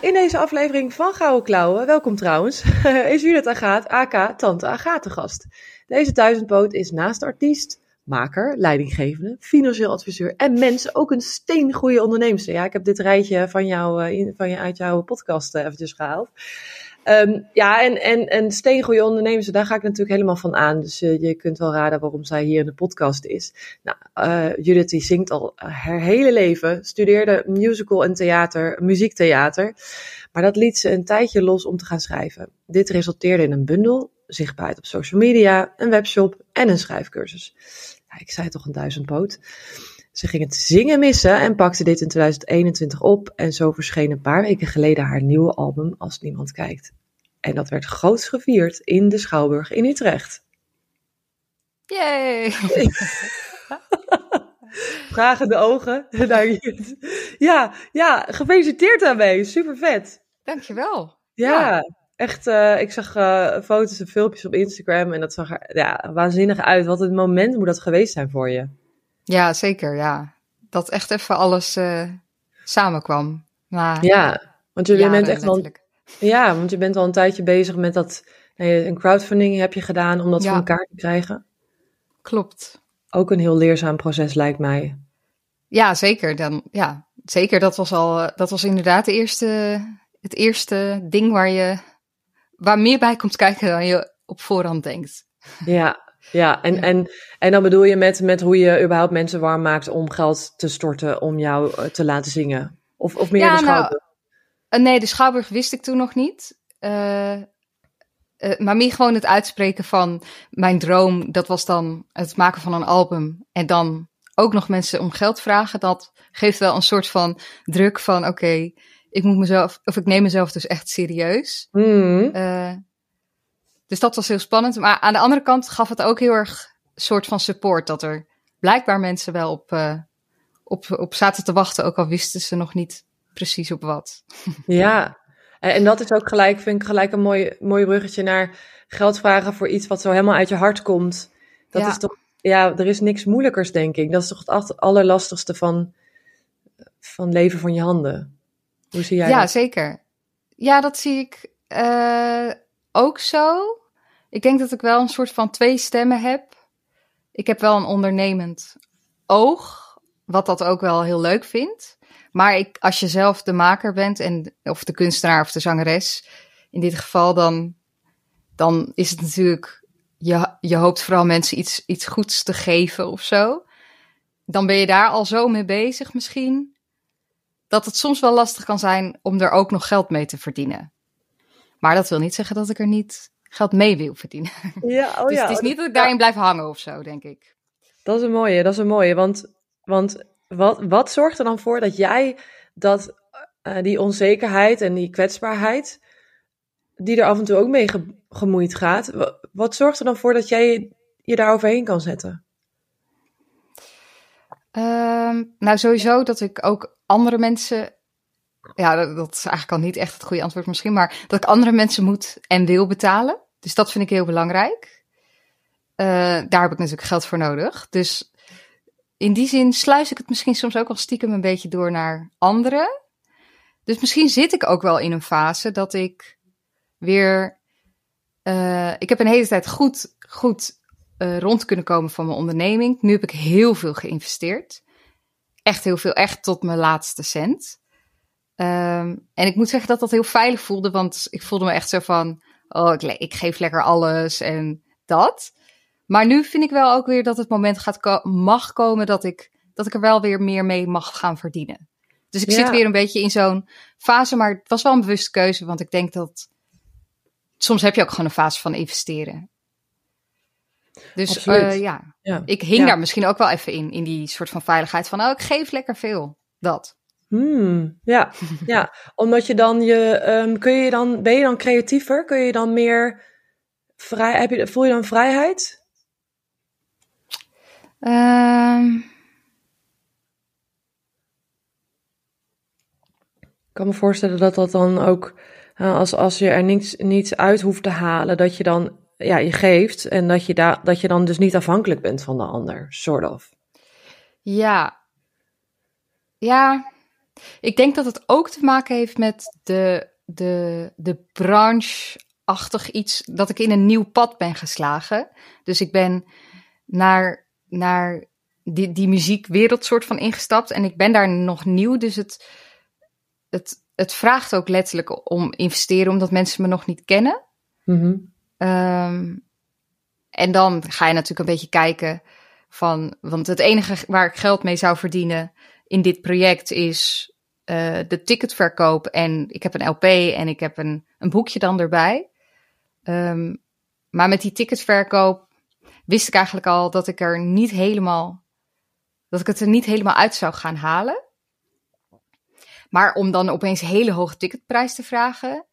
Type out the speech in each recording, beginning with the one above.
In deze aflevering van Gouden Klauwen, welkom trouwens, is Judith Agaat, AK Tante Agathe gast. Deze duizendpoot is naast artiest, maker, leidinggevende, financieel adviseur en mens ook een steengoede onderneemster. Ja, ik heb dit rijtje van jou, eh, van je, uit jouw podcast uh, eventjes gehaald. Um, ja, en, en, en ondernemers, daar ga ik natuurlijk helemaal van aan. Dus uh, je kunt wel raden waarom zij hier in de podcast is. Nou, uh, Judith die zingt al haar hele leven, studeerde musical en theater, muziektheater. Maar dat liet ze een tijdje los om te gaan schrijven. Dit resulteerde in een bundel, zichtbaarheid op social media, een webshop en een schrijfcursus. Ja, ik zei toch een duizendpoot. Ze ging het zingen missen en pakte dit in 2021 op. En zo verscheen een paar weken geleden haar nieuwe album Als Niemand Kijkt. En dat werd groots gevierd in de Schouwburg in Utrecht. Yay! Vragende ogen Ja, ja, gefeliciteerd daarmee. Super vet. Dankjewel. Ja, ja. echt. Uh, ik zag uh, foto's en filmpjes op Instagram en dat zag er ja, waanzinnig uit. Wat een moment moet dat geweest zijn voor je. Ja, zeker. Ja. Dat echt even alles uh, samenkwam. Maar, ja, want je bent echt wel. Ja, want je bent al een tijdje bezig met dat. Een crowdfunding heb je gedaan om dat ja. voor elkaar te krijgen. Klopt. Ook een heel leerzaam proces lijkt mij. Ja, zeker. Dan, ja, zeker. Dat was al. Dat was inderdaad de eerste, het eerste ding waar je. waar meer bij komt kijken dan je op voorhand denkt. Ja, ja, en, en, en dan bedoel je met, met hoe je überhaupt mensen warm maakt om geld te storten om jou te laten zingen? Of, of meer ja, de Schouwburg? Nou, nee, de Schouwburg wist ik toen nog niet. Uh, uh, maar meer gewoon het uitspreken van mijn droom. Dat was dan het maken van een album. En dan ook nog mensen om geld vragen. Dat geeft wel een soort van druk van oké, okay, ik moet mezelf, of ik neem mezelf dus echt serieus. Mm. Uh, dus dat was heel spannend. Maar aan de andere kant gaf het ook heel erg soort van support. Dat er blijkbaar mensen wel op, uh, op, op zaten te wachten. Ook al wisten ze nog niet precies op wat. Ja, en, en dat is ook gelijk, vind ik gelijk een mooi, mooi bruggetje naar geld vragen voor iets wat zo helemaal uit je hart komt. Dat ja. is toch, ja, er is niks moeilijkers, denk ik. Dat is toch het allerlastigste van, van leven van je handen. Hoe zie jij ja, dat? zeker. Ja, dat zie ik. Uh, ook zo. Ik denk dat ik wel een soort van twee stemmen heb. Ik heb wel een ondernemend oog, wat dat ook wel heel leuk vindt. Maar ik, als je zelf de maker bent, en, of de kunstenaar of de zangeres, in dit geval, dan, dan is het natuurlijk, je, je hoopt vooral mensen iets, iets goeds te geven of zo. Dan ben je daar al zo mee bezig misschien, dat het soms wel lastig kan zijn om er ook nog geld mee te verdienen. Maar dat wil niet zeggen dat ik er niet geld mee wil verdienen. Ja, oh dus ja. het is niet dat ik daarin blijf hangen of zo, denk ik. Dat is een mooie, dat is een mooie. Want, want wat, wat zorgt er dan voor dat jij dat, uh, die onzekerheid en die kwetsbaarheid, die er af en toe ook mee ge, gemoeid gaat, wat, wat zorgt er dan voor dat jij je daar overheen kan zetten? Um, nou, sowieso dat ik ook andere mensen ja, dat, is eigenlijk al niet echt het goede antwoord misschien, maar dat ik andere mensen moet en wil betalen. Dus dat vind ik heel belangrijk. Uh, daar heb ik natuurlijk geld voor nodig. Dus in die zin sluis ik het misschien soms ook al stiekem een beetje door naar anderen. Dus misschien zit ik ook wel in een fase dat ik weer. Uh, ik heb een hele tijd goed, goed uh, rond kunnen komen van mijn onderneming. Nu heb ik heel veel geïnvesteerd. Echt heel veel, echt tot mijn laatste cent. Um, en ik moet zeggen dat dat heel veilig voelde, want ik voelde me echt zo van, oh, ik, ik geef lekker alles en dat. Maar nu vind ik wel ook weer dat het moment gaat ko mag komen dat ik, dat ik er wel weer meer mee mag gaan verdienen. Dus ik ja. zit weer een beetje in zo'n fase, maar het was wel een bewuste keuze, want ik denk dat soms heb je ook gewoon een fase van investeren. Dus uh, ja. ja. ik hing ja. daar misschien ook wel even in, in die soort van veiligheid van, oh, ik geef lekker veel. Dat. Hmm, ja, ja, omdat je dan je, ehm, kun je dan, ben je dan creatiever? Kun je dan meer vrij, heb je, voel je dan vrijheid? Ehm, Ik kan me voorstellen dat dat dan ook, als, als je er niets, niets uit hoeft te halen, dat je dan, ja, je geeft en dat je, daar dat je dan dus niet afhankelijk bent van de ander, sort of. ja. Ja, ik denk dat het ook te maken heeft met de, de, de branche-achtig iets, dat ik in een nieuw pad ben geslagen. Dus ik ben naar, naar die, die muziekwereld soort van ingestapt en ik ben daar nog nieuw, dus het, het, het vraagt ook letterlijk om investeren, omdat mensen me nog niet kennen. Mhm. Ehm, en dan ga je natuurlijk een beetje kijken van, want het enige waar ik geld mee zou verdienen in dit project is eh, de ticketverkoop. En ik heb een LP en ik heb een, een boekje dan erbij. Ehm, maar met die ticketverkoop wist ik eigenlijk al dat ik er niet helemaal, dat ik het er niet helemaal uit zou gaan halen. Maar om dan opeens hele hoge ticketprijs te vragen,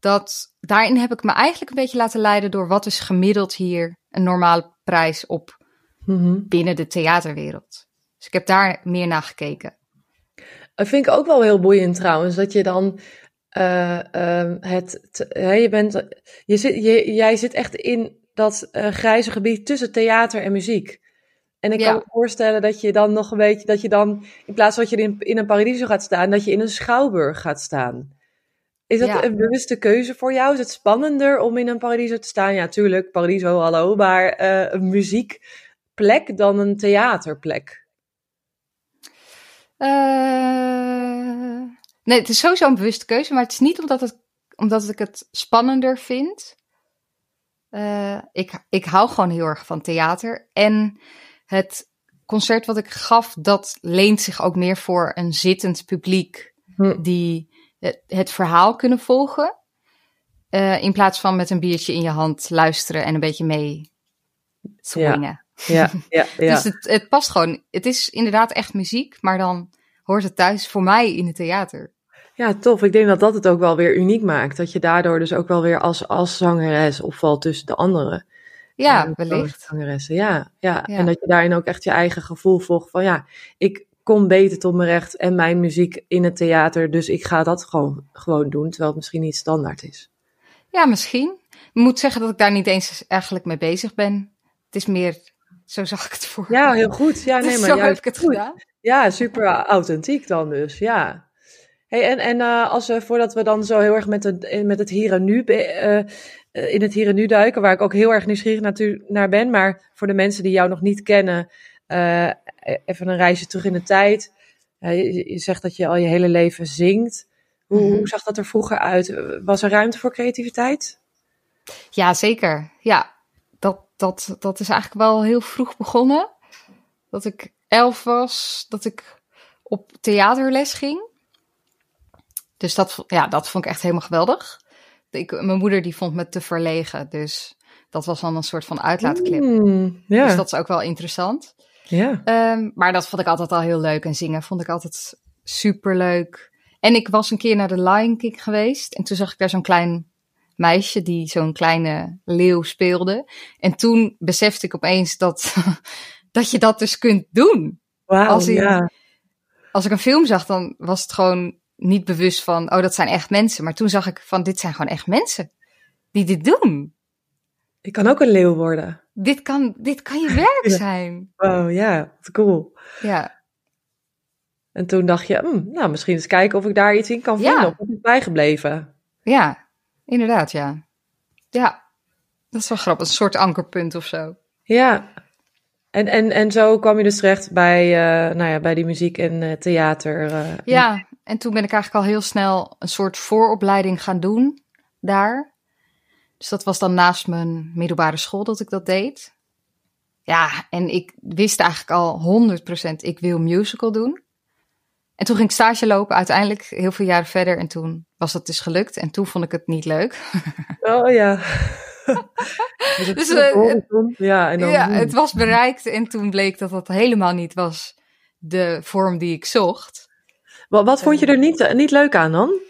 dat, daarin heb ik me eigenlijk een beetje laten leiden door wat is gemiddeld hier een normale prijs op Mhm. binnen de theaterwereld. Dus ik heb daar meer naar gekeken. Dat vind ik ook wel heel boeiend trouwens, dat je dan eh, ehm, het, hè, je bent, je zit, je, jij zit echt in dat eh, grijze gebied tussen theater en muziek. En ik Ja. kan me voorstellen dat je dan nog een beetje, dat je dan, in plaats van dat je in, in een Paradiso gaat staan, dat je in een schouwburg gaat staan. Is dat Ja. een bewuste keuze voor jou? Is het spannender om in een Paradiso te staan? Ja, tuurlijk, Paradiso, hallo, maar eh, een muziekplek dan een theaterplek. Eh, nee, het is sowieso een bewuste keuze, maar het is niet omdat, het, omdat ik het spannender vind. Eh, ik, ik hou gewoon heel erg van theater. En het concert wat ik gaf, dat leent zich ook meer voor een zittend publiek Hm. die het, het verhaal kunnen volgen. Eh, in plaats van met een biertje in je hand luisteren en een beetje mee swingen. Ja, ja, ja. Dus het, het past gewoon. Het is inderdaad echt muziek, maar dan hoort het thuis voor mij in het theater. Ja, tof. Ik denk dat dat het ook wel weer uniek maakt. Dat je daardoor dus ook wel weer als, als zangeres opvalt tussen de andere Ja, wellicht. zangeressen. Ja, ja, Ja. En dat je daarin ook echt je eigen gevoel volgt van ja, ik kom beter tot mijn recht en mijn muziek in het theater, dus ik ga dat gewoon, gewoon doen, terwijl het misschien niet standaard is. Ja, misschien. Ik moet zeggen dat ik daar niet eens eigenlijk mee bezig ben. Het is meer, zo zag ik het voor. Ja, heel goed. Ja, nee, Dus maar zo heb juist ik het goed. gedaan. Ja, super authentiek dan dus, ja. Hey, en en eh, als we, voordat we dan zo heel erg met het, met het hier en nu, eh, eh, in het hier en nu duiken, waar ik ook heel erg nieuwsgierig natu- naar ben, maar voor de mensen die jou nog niet kennen, eh, even een reisje terug in de tijd. Eh, je, je zegt dat je al je hele leven zingt. Hoe, Mhm. hoe zag dat er vroeger uit? Was er ruimte voor creativiteit? Ja, zeker. Ja, dat, dat, is eigenlijk wel heel vroeg begonnen. Dat ik elf was, dat ik op theaterles ging. Dus dat, ja, dat vond ik echt helemaal geweldig. Ik, mijn moeder die vond me te verlegen, dus dat was dan een soort van uitlaatklep. Ja, Dus dat is ook wel interessant. ja. Ehm, maar dat vond ik altijd al heel leuk. En zingen vond ik altijd super leuk. En ik was een keer naar de Lion King geweest. En toen zag ik daar zo'n klein meisje die zo'n kleine leeuw speelde. En toen besefte ik opeens dat, dat je dat dus kunt doen. Wauw, als in- ja. Als ik een film zag, dan was het gewoon niet bewust van, oh, dat zijn echt mensen. Maar toen zag ik van, dit zijn gewoon echt mensen die dit doen. Ik kan ook een leeuw worden. Dit kan, dit kan je werk Ja. zijn. Wow, ja, wat cool. Ja, En toen dacht je, hm, nou, misschien eens kijken of ik daar iets in kan Ja. vinden. Of is het bijgebleven? Ja, inderdaad, ja. Ja, dat is wel grappig. Een soort ankerpunt of zo. Ja. En, en, en zo kwam je dus terecht bij, eh, nou ja, bij die muziek en eh, theater. eh, Ja, en toen ben ik eigenlijk al heel snel een soort vooropleiding gaan doen daar. Dus dat was dan naast mijn middelbare school dat ik dat deed. Ja, en ik wist eigenlijk al 100% ik wil musical doen. En toen ging ik stage lopen, uiteindelijk heel veel jaren verder. En toen was dat dus gelukt. En toen vond ik het niet leuk. Oh ja. dus Dus, eh, ja, en dan, ja, het was bereikt. En toen bleek dat dat helemaal niet was de vorm die ik zocht. Wat, wat vond je er niet, niet leuk aan dan?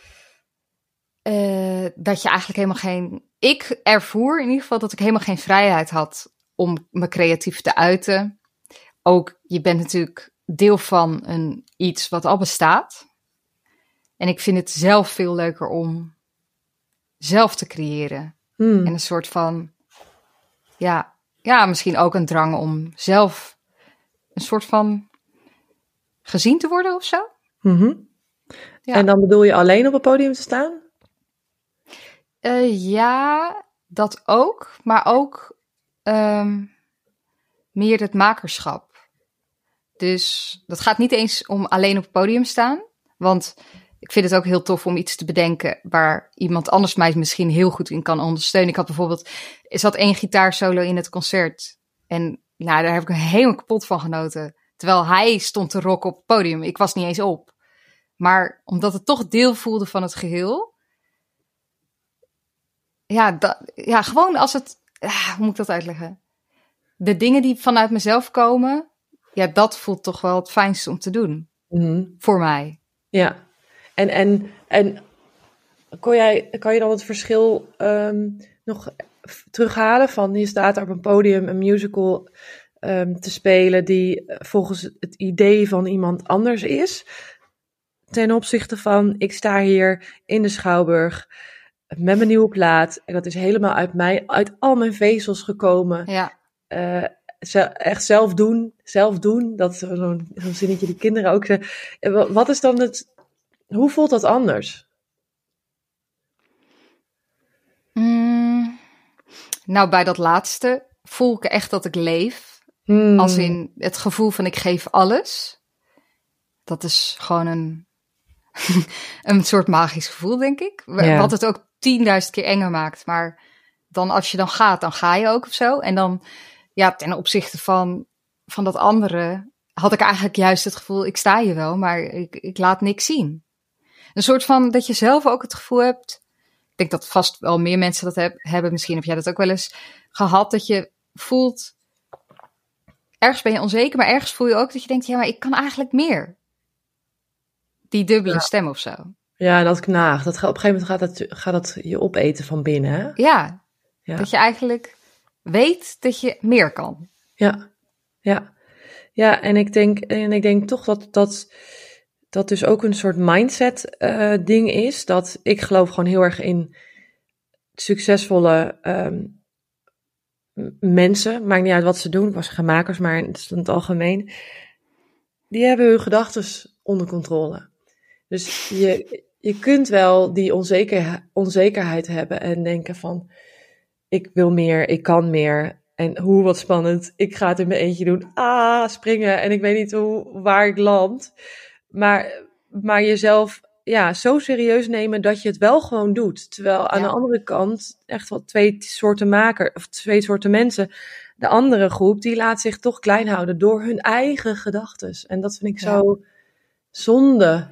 Uh, dat je eigenlijk helemaal geen. Ik ervoer in ieder geval dat ik helemaal geen vrijheid had om me creatief te uiten. Ook, je bent natuurlijk deel van een, iets wat al bestaat. En ik vind het zelf veel leuker om zelf te creëren. Hmm. En een soort van, ja, ja, misschien ook een drang om zelf een soort van gezien te worden of zo. Mhm. Ja. En dan bedoel je alleen op het podium te staan? Eh, ja, dat ook. Maar ook ehm, meer het makerschap. Dus dat gaat niet eens om alleen op het podium staan. Want ik vind het ook heel tof om iets te bedenken waar iemand anders mij misschien heel goed in kan ondersteunen. Ik had bijvoorbeeld, er zat één gitaarsolo in het concert. En nou, daar heb ik helemaal kapot van genoten. Terwijl hij stond te rocken op het podium. Ik was niet eens op. Maar omdat het toch deel voelde van het geheel. Ja, dat, ja gewoon als het. ah, hoe moet ik dat uitleggen? De dingen die vanuit mezelf komen. Ja, dat voelt toch wel het fijnste om te doen. Mhm. Voor mij. Ja. En, en, en kon jij, kan je dan het verschil ehm, nog terughalen van je staat op een podium een musical ehm, te spelen die eh, volgens het idee van iemand anders is, ten opzichte van ik sta hier in de Schouwburg met mijn nieuwe plaat en dat is helemaal uit mij, uit al mijn vezels gekomen. Ja. Eh, echt zelf doen, zelf doen, dat is zo'n zo'n zinnetje die kinderen ook zeggen. Wa- Wat is dan het, hoe voelt dat anders? Mm, nou, bij dat laatste voel ik echt dat ik leef. Hmm. Als in het gevoel van ik geef alles. Dat is gewoon een, een soort magisch gevoel, denk ik. Ja. Wat het ook tienduizend keer enger maakt. Maar dan als je dan gaat, dan ga je ook of zo. En dan, ja, ten opzichte van, van dat andere, had ik eigenlijk juist het gevoel, ik sta hier wel, maar ik, ik laat niks zien. Een soort van dat je zelf ook het gevoel hebt. Ik denk dat vast wel meer mensen dat heb- hebben. Misschien heb jij dat ook wel eens gehad. Dat je voelt. Ergens ben je onzeker, maar ergens voel je ook dat je denkt: ja, maar ik kan eigenlijk meer. Die dubbele Ja. stem of zo. Ja, dat knaagt. Dat, op een gegeven moment gaat dat, gaat dat je opeten van binnen. Hè? Ja, Ja. dat je eigenlijk weet dat je meer kan. Ja, ja. Ja, en ik denk, en ik denk toch dat dat, dat dus ook een soort mindset eh, ding is. Dat ik geloof gewoon heel erg in succesvolle ehm, mensen. Maakt niet uit wat ze doen. Was geen makers, maar in het algemeen. Die hebben hun gedachten onder controle. Dus je, je kunt wel die onzeker, onzekerheid hebben en denken van... Ik wil meer, ik kan meer. En hoe, wat spannend. Ik ga het in mijn eentje doen. Ah, springen. En ik weet niet hoe, waar ik land. Maar, maar jezelf ja, zo serieus nemen dat je het wel gewoon doet. Terwijl aan Ja. de andere kant echt wel twee soorten maker, of twee soorten mensen. De andere groep, die laat zich toch klein houden door hun eigen gedachten. En dat vind ik Ja. zo zonde.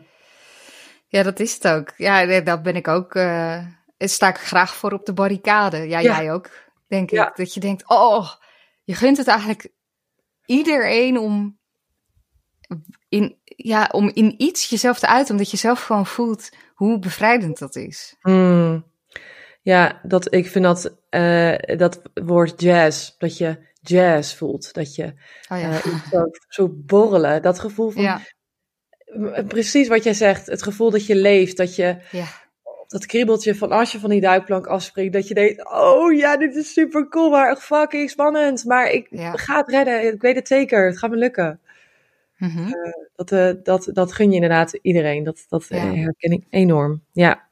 Ja, dat is het ook. Ja, daar ben ik ook. eh sta ik graag voor op de barricade. Ja, Ja. jij ook, denk Ja. ik. Dat je denkt: oh, je gunt het eigenlijk iedereen om in, ja, om in iets jezelf te uiten, omdat je zelf gewoon voelt hoe bevrijdend dat is. Hmm. Ja, dat, ik vind dat, eh, dat woord jazz, dat je jazz voelt. Dat je Oh ja. eh, zo, zo borrelen. Dat gevoel van, ja, precies wat jij zegt. Het gevoel dat je leeft. Dat je, ja, dat kriebeltje van als je van die duikplank afspringt. Dat je denkt, oh ja, dit is super cool, maar fucking spannend. Maar ik Ja. ga het redden. Ik weet het zeker. Het gaat me lukken. Mhm. Dat, eh, dat, dat gun je inderdaad iedereen. Dat, dat eh, Ja. herken ik enorm. Ja,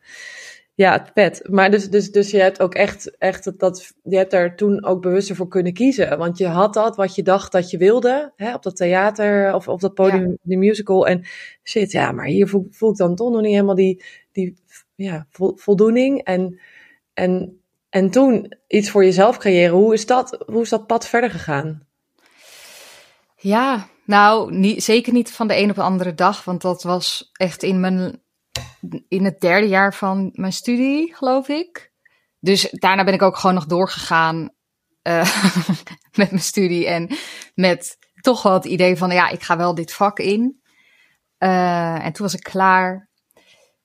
ja vet. Maar dus, dus, dus je hebt ook echt, echt dat- dat, je hebt daar toen ook bewuster voor kunnen kiezen. Want je had dat wat je dacht dat je wilde, hè, op dat theater of op dat podium, die musical. En shit, ja, maar hier voel, voel ik dan toch nog niet helemaal die, die ja, vol- voldoening. En, en, en toen iets voor jezelf creëren. Hoe is dat, hoe is dat pad verder gegaan? Ja, nou, niet, zeker niet van de een op de andere dag, want dat was echt in, mijn, in het derde jaar van mijn studie, geloof ik. Dus daarna ben ik ook gewoon nog doorgegaan eh, met mijn studie en met toch wel het idee van, ja, ik ga wel dit vak in. Eh, en toen was ik klaar.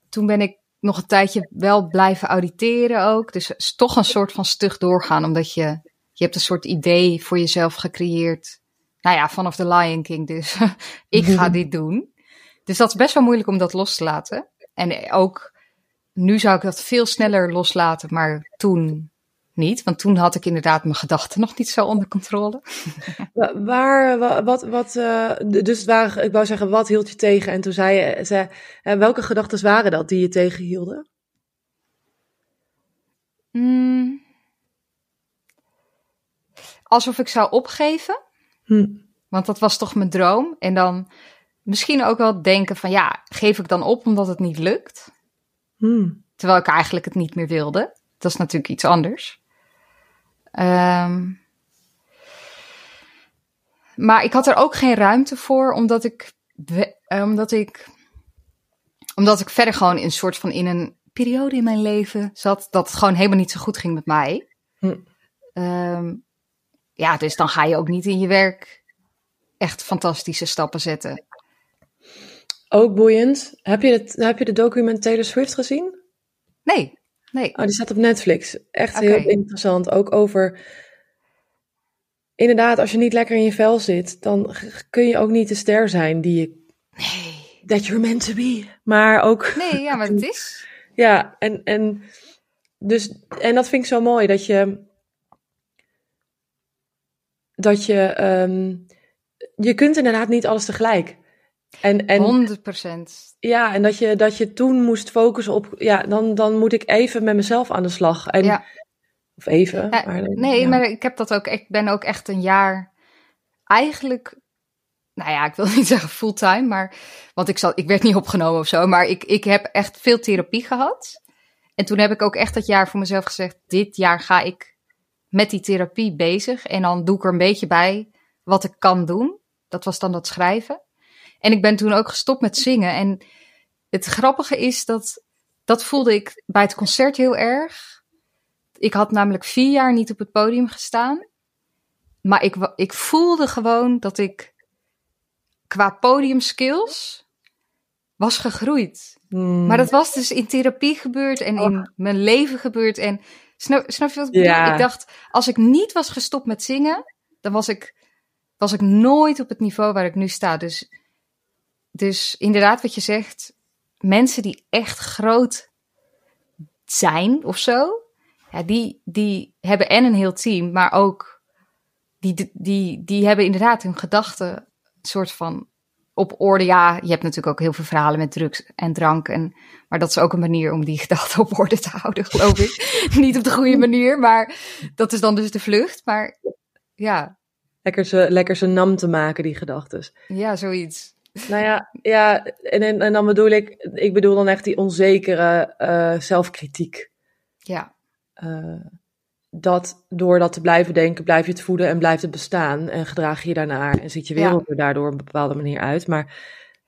Toen ben ik nog een tijdje wel blijven auditeren ook. Dus het is toch een soort van stug doorgaan, omdat je, je hebt een soort idee voor jezelf gecreëerd. Nou ja, vanaf The Lion King dus. ik ga dit doen. Dus dat is best wel moeilijk om dat los te laten. En ook nu zou ik dat veel sneller loslaten, maar toen niet. Want toen had ik inderdaad mijn gedachten nog niet zo onder controle. Waar, wat, wat, uh, dus waar, ik wou zeggen, wat hield je tegen? En toen zei je, zei, welke gedachten waren dat die je tegenhielden? Mm. Alsof ik zou opgeven. Hm. Want dat was toch mijn droom. En dan misschien ook wel denken van ja, geef ik dan op omdat het niet lukt? Hmm. Terwijl ik eigenlijk het niet meer wilde. Dat is natuurlijk iets anders. Um, maar ik had er ook geen ruimte voor, omdat ik, omdat ik, omdat ik verder gewoon in een soort van in een periode in mijn leven zat dat het gewoon helemaal niet zo goed ging met mij. Hm. Um, ja, dus dan ga je ook niet in je werk echt fantastische stappen zetten. Ook boeiend. Heb je, het, heb je de document Taylor Swift gezien? Nee, nee. Oh, die staat op Netflix. Echt heel interessant. Ook over... Inderdaad, als je niet lekker in je vel zit, dan kun je ook niet de ster zijn die je... Nee. That you're meant to be. Maar ook... Nee, ja, maar het is... ja, en, en, dus, en dat vind ik zo mooi, dat je... Dat je... Um, je kunt inderdaad niet alles tegelijk. En, en, 100%. Ja, en dat je, dat je toen moest focussen op, ja, dan, dan moet ik even met mezelf aan de slag. En, ja. Of even. Ja, maar, nee, ja. maar ik heb dat ook, ik ben ook echt een jaar eigenlijk, nou ja, ik wil niet zeggen fulltime, maar, want ik, zal, ik werd niet opgenomen of zo, maar ik, ik heb echt veel therapie gehad. En toen heb ik ook echt dat jaar voor mezelf gezegd, dit jaar ga ik met die therapie bezig en dan doe ik er een beetje bij wat ik kan doen. Dat was dan dat schrijven. En ik ben toen ook gestopt met zingen. En het grappige is dat dat voelde ik bij het concert heel erg. Ik had namelijk vier jaar niet op het podium gestaan. Maar ik, ik voelde gewoon dat ik qua podiumskills was gegroeid. Hmm. Maar dat was dus in therapie gebeurd en in mijn leven gebeurd. En snap, snap je wat ik bedoel? Ja. Ik dacht, als ik niet was gestopt met zingen, dan was ik, was ik nooit op het niveau waar ik nu sta. Dus dus inderdaad, wat je zegt, mensen die echt groot zijn of zo, ja, die, die hebben en een heel team, maar ook die, die, die hebben inderdaad hun gedachten soort van op orde. Ja, je hebt natuurlijk ook heel veel verhalen met drugs en drank. En, maar dat is ook een manier om die gedachten op orde te houden, geloof ik. Niet op de goede manier, maar dat is dan dus de vlucht. Maar ja. Lekker ze, lekker ze nam te maken, die gedachten. Ja, zoiets. Nou ja, ja en, en, en dan bedoel ik, ik bedoel dan echt die onzekere uh, zelfkritiek. Ja. Uh, dat door dat te blijven denken, blijf je het voeden en blijft het bestaan. En gedraag je je daarnaar en ziet je wereld Ja. er daardoor op een bepaalde manier uit. Maar,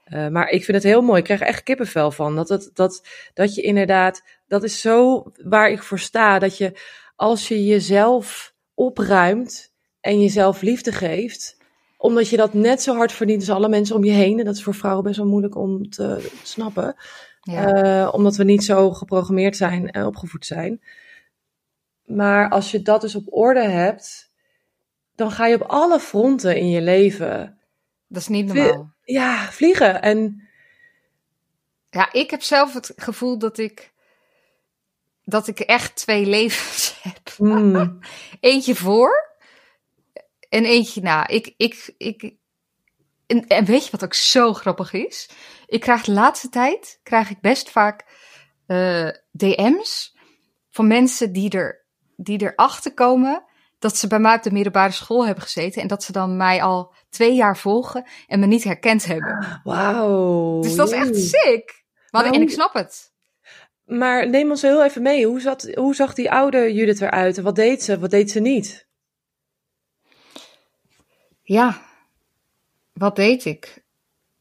uh, maar ik vind het heel mooi. Ik krijg echt kippenvel van. Dat, het, dat, dat je inderdaad, dat is zo waar ik voor sta. Dat je als je jezelf opruimt en jezelf liefde geeft omdat je dat net zo hard verdient als alle mensen om je heen. En dat is voor vrouwen best wel moeilijk om te snappen. Ja. Uh, omdat we niet zo geprogrammeerd zijn en opgevoed zijn. Maar als je dat dus op orde hebt, dan ga je op alle fronten in je leven. Dat is niet normaal. Ja, vliegen. En Ja, ik heb zelf het gevoel dat ik, dat ik echt twee levens heb. mm, Eentje voor en eentje na. Ik, ik, ik, en, en weet je wat ook zo grappig is? Ik krijg de laatste tijd, krijg ik best vaak eh, DM's van mensen die, er, die erachter komen dat ze bij mij op de middelbare school hebben gezeten en dat ze dan mij al twee jaar volgen en me niet herkend hebben. wauw. Dus dat is echt sick. Maar, Maar en ik snap het. Maar neem ons heel even mee. Hoe, zat, hoe zag die oude Judith eruit? En wat deed ze? Wat deed ze niet? Ja, wat deed ik?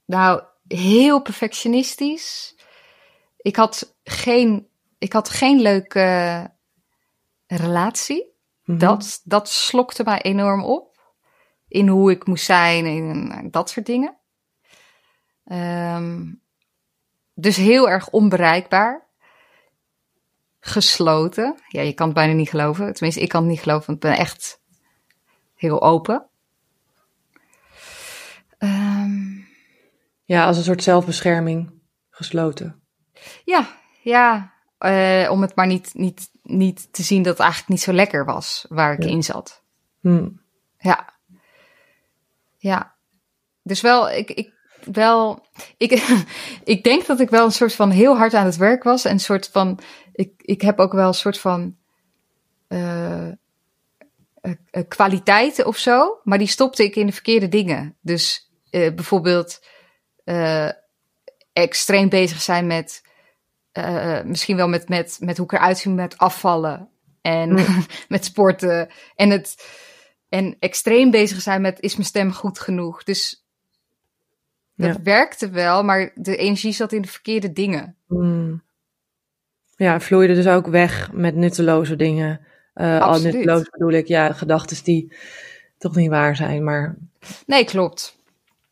Nou, heel perfectionistisch. Ik had geen, ik had geen leuke relatie. Mhm. Dat, dat slokte mij enorm op. In hoe ik moest zijn en dat soort dingen. Ehm, dus heel erg onbereikbaar. Gesloten. Ja, je kan het bijna niet geloven. Tenminste, ik kan het niet geloven, want ik ben echt heel open. Ehm, Ja, als een soort zelfbescherming gesloten. ja, ja. eh, om het maar niet, niet, niet te zien dat het eigenlijk niet zo lekker was waar ik Ja. in zat. Hm. Ja. Ja. Dus wel, ik, ik, wel, ik, ik denk dat ik wel een soort van heel hard aan het werk was. En een soort van, ik, ik heb ook wel een soort van eh, eh, kwaliteiten of zo. Maar die stopte ik in de verkeerde dingen. Dus eh, bijvoorbeeld eh, extreem bezig zijn met, eh, misschien wel met, met, met hoe ik eruit zie met afvallen. En met sporten. En het en extreem bezig zijn met is mijn stem goed genoeg. Dus dat Ja. werkte wel, maar de energie zat in de verkeerde dingen. Hm. Ja, vloeide dus ook weg met nutteloze dingen. Eh al nutteloos bedoel ik, ja, gedachten die toch niet waar zijn, maar Nee, klopt.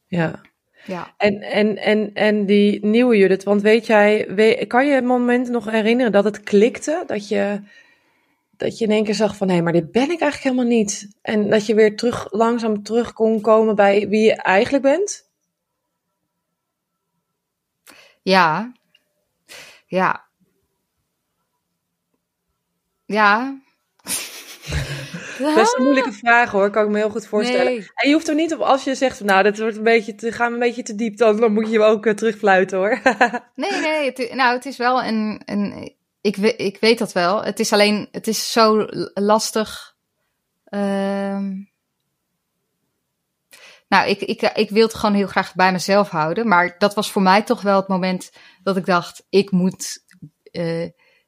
Ja. Ja. En, en, en, en die nieuwe Judith, want weet jij, weet, kan je het moment nog herinneren dat het klikte? Dat je, dat je in één keer zag van, hé, maar dit ben ik eigenlijk helemaal niet. En dat je weer terug, langzaam terug kon komen bij wie je eigenlijk bent? Ja. Ja. Ja. Best een moeilijke vraag hoor, kan ik me heel goed voorstellen. Nee. En je hoeft er niet op, als je zegt, nou, dat wordt een beetje te, gaan we een beetje te diep, dan, dan moet je hem ook eh, terugfluiten hoor. Nee, nee. Het, nou, het is wel een. een ik, ik weet dat wel. Het is alleen. Het is zo lastig. Ehm. nou, ik, ik, ik wil het gewoon heel graag bij mezelf houden. Maar dat was voor mij toch wel het moment dat ik dacht: ik moet. eh,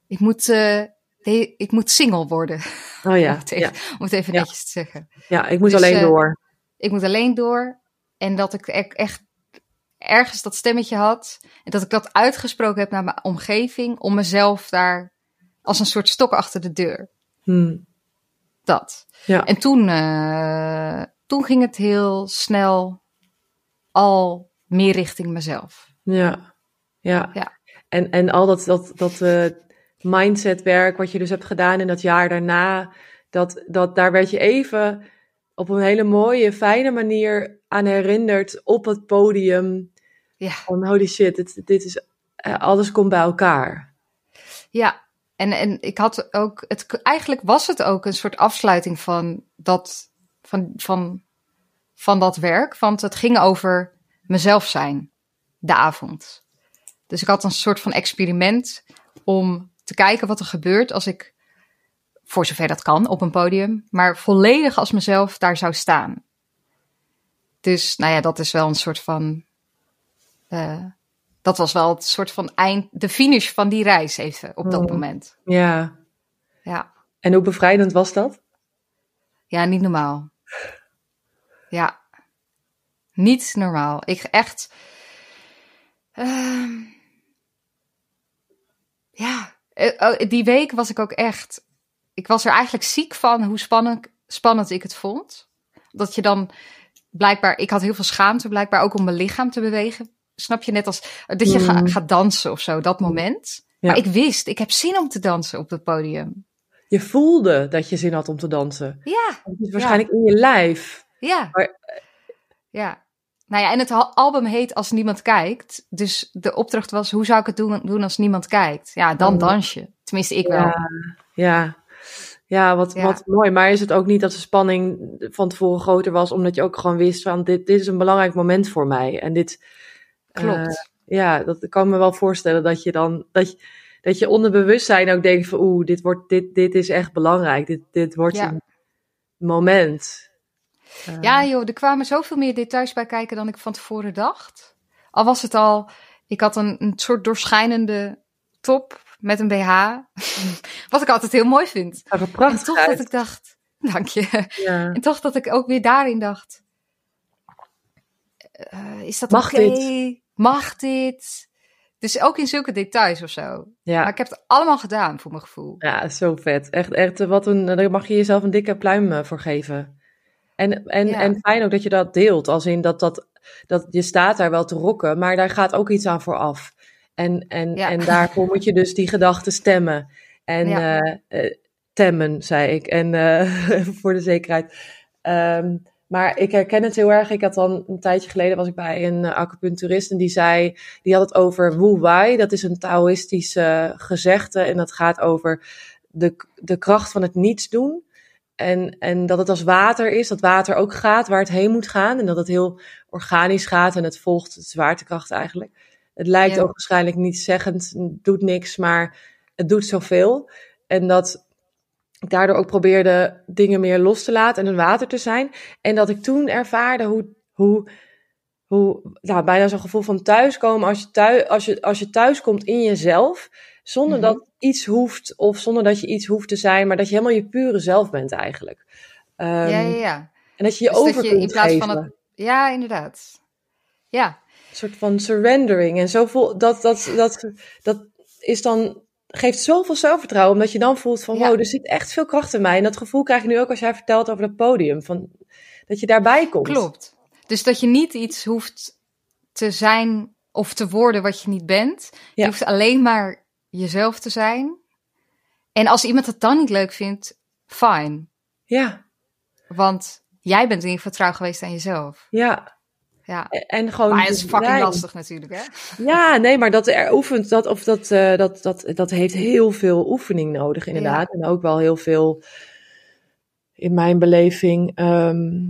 ik moet. eh, nee, ik moet single worden. Oh om, ja, het even, ja, om het even Ja. netjes te zeggen. ja ik moet Dus, alleen eh, door. Ik moet alleen door. En dat ik e- echt ergens dat stemmetje had. En dat ik dat uitgesproken heb naar mijn omgeving. Om mezelf daar als een soort stok achter de deur. Hm. Dat. Ja. En toen, eh, toen ging het heel snel al meer richting mezelf. Ja, ja. Ja. En, en al dat, dat, dat eh, mindsetwerk wat je dus hebt gedaan in dat jaar daarna, dat, dat, daar werd je even op een hele mooie, fijne manier aan herinnerd op het podium. Ja. Van holy shit, dit, dit is, eh, alles komt bij elkaar. Ja, en, en ik had ook, het, eigenlijk was het ook een soort afsluiting van dat, van, van, van dat werk. Want het ging over mezelf zijn, de avond. Dus ik had een soort van experiment om te kijken wat er gebeurt als ik, voor zover dat kan, op een podium, maar volledig als mezelf daar zou staan. Dus, nou ja, dat is wel een soort van. eh, dat was wel het soort van eind, de finish van die reis even op dat Mm. moment. Ja. Ja, En hoe bevrijdend was dat? ja, niet normaal. Ja, niet normaal. Ik echt. ehm, ja, oh, die week was ik ook echt. Ik was er eigenlijk ziek van hoe spannend, spannend ik het vond. Dat je dan blijkbaar. Ik had heel veel schaamte, blijkbaar ook om mijn lichaam te bewegen. Snap je net als dat je Mm. gaat dansen of zo, dat moment. Ja. Maar ik wist, ik heb zin om te dansen op het podium. Je voelde dat je zin had om te dansen. Ja, Het is waarschijnlijk in je lijf. ja. Maar- Ja. Nou ja, en het al- album heet Als Niemand Kijkt. Dus de opdracht was, hoe zou ik het doen, doen als niemand kijkt? Ja, dan Oh. dans je. Tenminste, ik wel. Ja, ja. Ja, wat, Ja. wat mooi. Maar is het ook niet dat de spanning van tevoren groter was, omdat je ook gewoon wist van dit, dit is een belangrijk moment voor mij. En dit, Klopt. eh, ja, dat kan me wel voorstellen dat je dan, dat je, dat je onder bewustzijn ook denkt van oeh, dit, wordt, dit, dit is echt belangrijk. Dit, dit wordt Ja. een moment. Eh, Ja, joh, er kwamen zoveel meer details bij kijken dan ik van tevoren dacht. Al was het al, ik had een, een soort doorschijnende top met een BH. Wat ik altijd heel mooi vind. zag er En prachtig toch dat ik dacht, dank je. Ja. En toch dat ik ook weer daarin dacht, eh, is dat Mag dit? Mag dit? Dus ook in zulke details of zo. Maar Ja. ik heb het allemaal gedaan voor mijn gevoel. ja, zo vet. Echt, echt, wat een, daar mag je jezelf een dikke pluim eh, voor geven. En, en, Ja. en fijn ook dat je dat deelt, als in dat dat dat je staat daar wel te rokken, maar daar gaat ook iets aan vooraf. En, en, Ja. en daarvoor moet je dus die gedachten stemmen. En Ja. eh, eh, temmen, zei ik. En eh, voor de zekerheid. Ehm, maar ik herken het heel erg. Ik had dan een tijdje geleden was ik bij een acupuncturist en die zei, die had het over Wu Wei. Dat is een Taoïstische gezegde en dat gaat over de, de kracht van het niets doen. En, en dat het als water is, dat water ook gaat waar het heen moet gaan. En dat het heel organisch gaat en het volgt de zwaartekracht eigenlijk. Het lijkt Ja. ook waarschijnlijk niet zeggend, doet niks, maar het doet zoveel. En dat ik daardoor ook probeerde dingen meer los te laten en een water te zijn. En dat ik toen ervaarde hoe, hoe, hoe nou, bijna zo'n gevoel van thuiskomen als je, thuis, als, je, als je thuis komt in jezelf. Zonder Mhm. dat iets hoeft of zonder dat je iets hoeft te zijn, maar dat je helemaal je pure zelf bent eigenlijk. Ehm, ja, ja, ja. En dat je je Dus over je in plaats van het. Ja, inderdaad. Ja, Een soort van surrendering. En zo voel, dat, dat, dat, dat is dan, geeft zoveel zelfvertrouwen, omdat je dan voelt van, Ja. wow, er zit echt veel kracht in mij. En dat gevoel krijg je nu ook als jij vertelt over dat podium, van, dat je daarbij komt. klopt. Dus dat je niet iets hoeft te zijn of te worden wat je niet bent. Je hoeft alleen maar jezelf te zijn. En als iemand het dan niet leuk vindt, fine. Ja, Want jij bent in ieder geval trouw geweest aan jezelf. ja. Ja. En- gewoon. Maar het is fucking lastig natuurlijk, hè? Ja, nee, maar dat er oefent, dat, of dat, eh, dat, dat, dat heeft heel veel oefening nodig, inderdaad. En ook wel heel veel, in mijn beleving, ehm,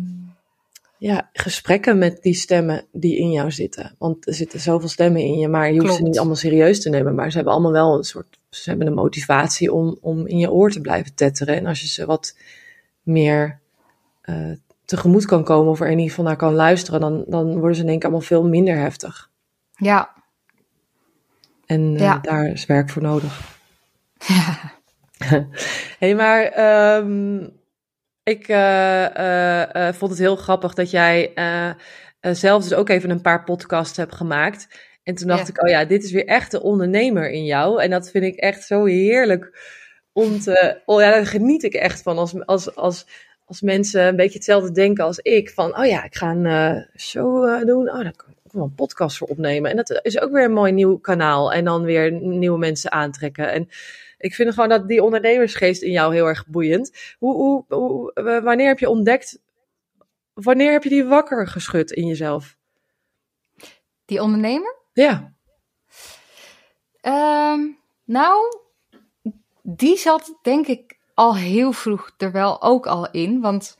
ja, gesprekken met die stemmen die in jou zitten. Want er zitten zoveel stemmen in je, maar je hoeft ze niet allemaal serieus te nemen. Maar ze hebben allemaal wel een soort, ze hebben een motivatie om, om in je oor te blijven tetteren. En als je ze wat meer eh, tegemoet kan komen, of er in ieder geval naar kan luisteren, dan, dan worden ze in één keer allemaal veel minder heftig. Ja. En eh, Ja. daar is werk voor nodig. hey, maar ehm, ik eh, eh, eh, vond het heel grappig dat jij zelf dus ook even een paar podcasts hebt gemaakt. En toen dacht Ja. ik, oh ja, dit is weer echt de ondernemer in jou. En dat vind ik echt zo heerlijk om te... Oh ja, daar geniet ik echt van als, als, als, als mensen een beetje hetzelfde denken als ik. Van, oh ja, ik ga een show doen. Oh, kan ik ook wel een podcast voor opnemen. En dat is ook weer een mooi nieuw kanaal. En dan weer nieuwe mensen aantrekken. En ik vind gewoon dat die ondernemersgeest in jou heel erg boeiend. Hoe, hoe, hoe, w- wanneer heb je ontdekt... Wanneer heb je die wakker geschud in jezelf? Die ondernemer? Ja. Ehm, nou, die zat denk ik al heel vroeg er wel ook al in. Want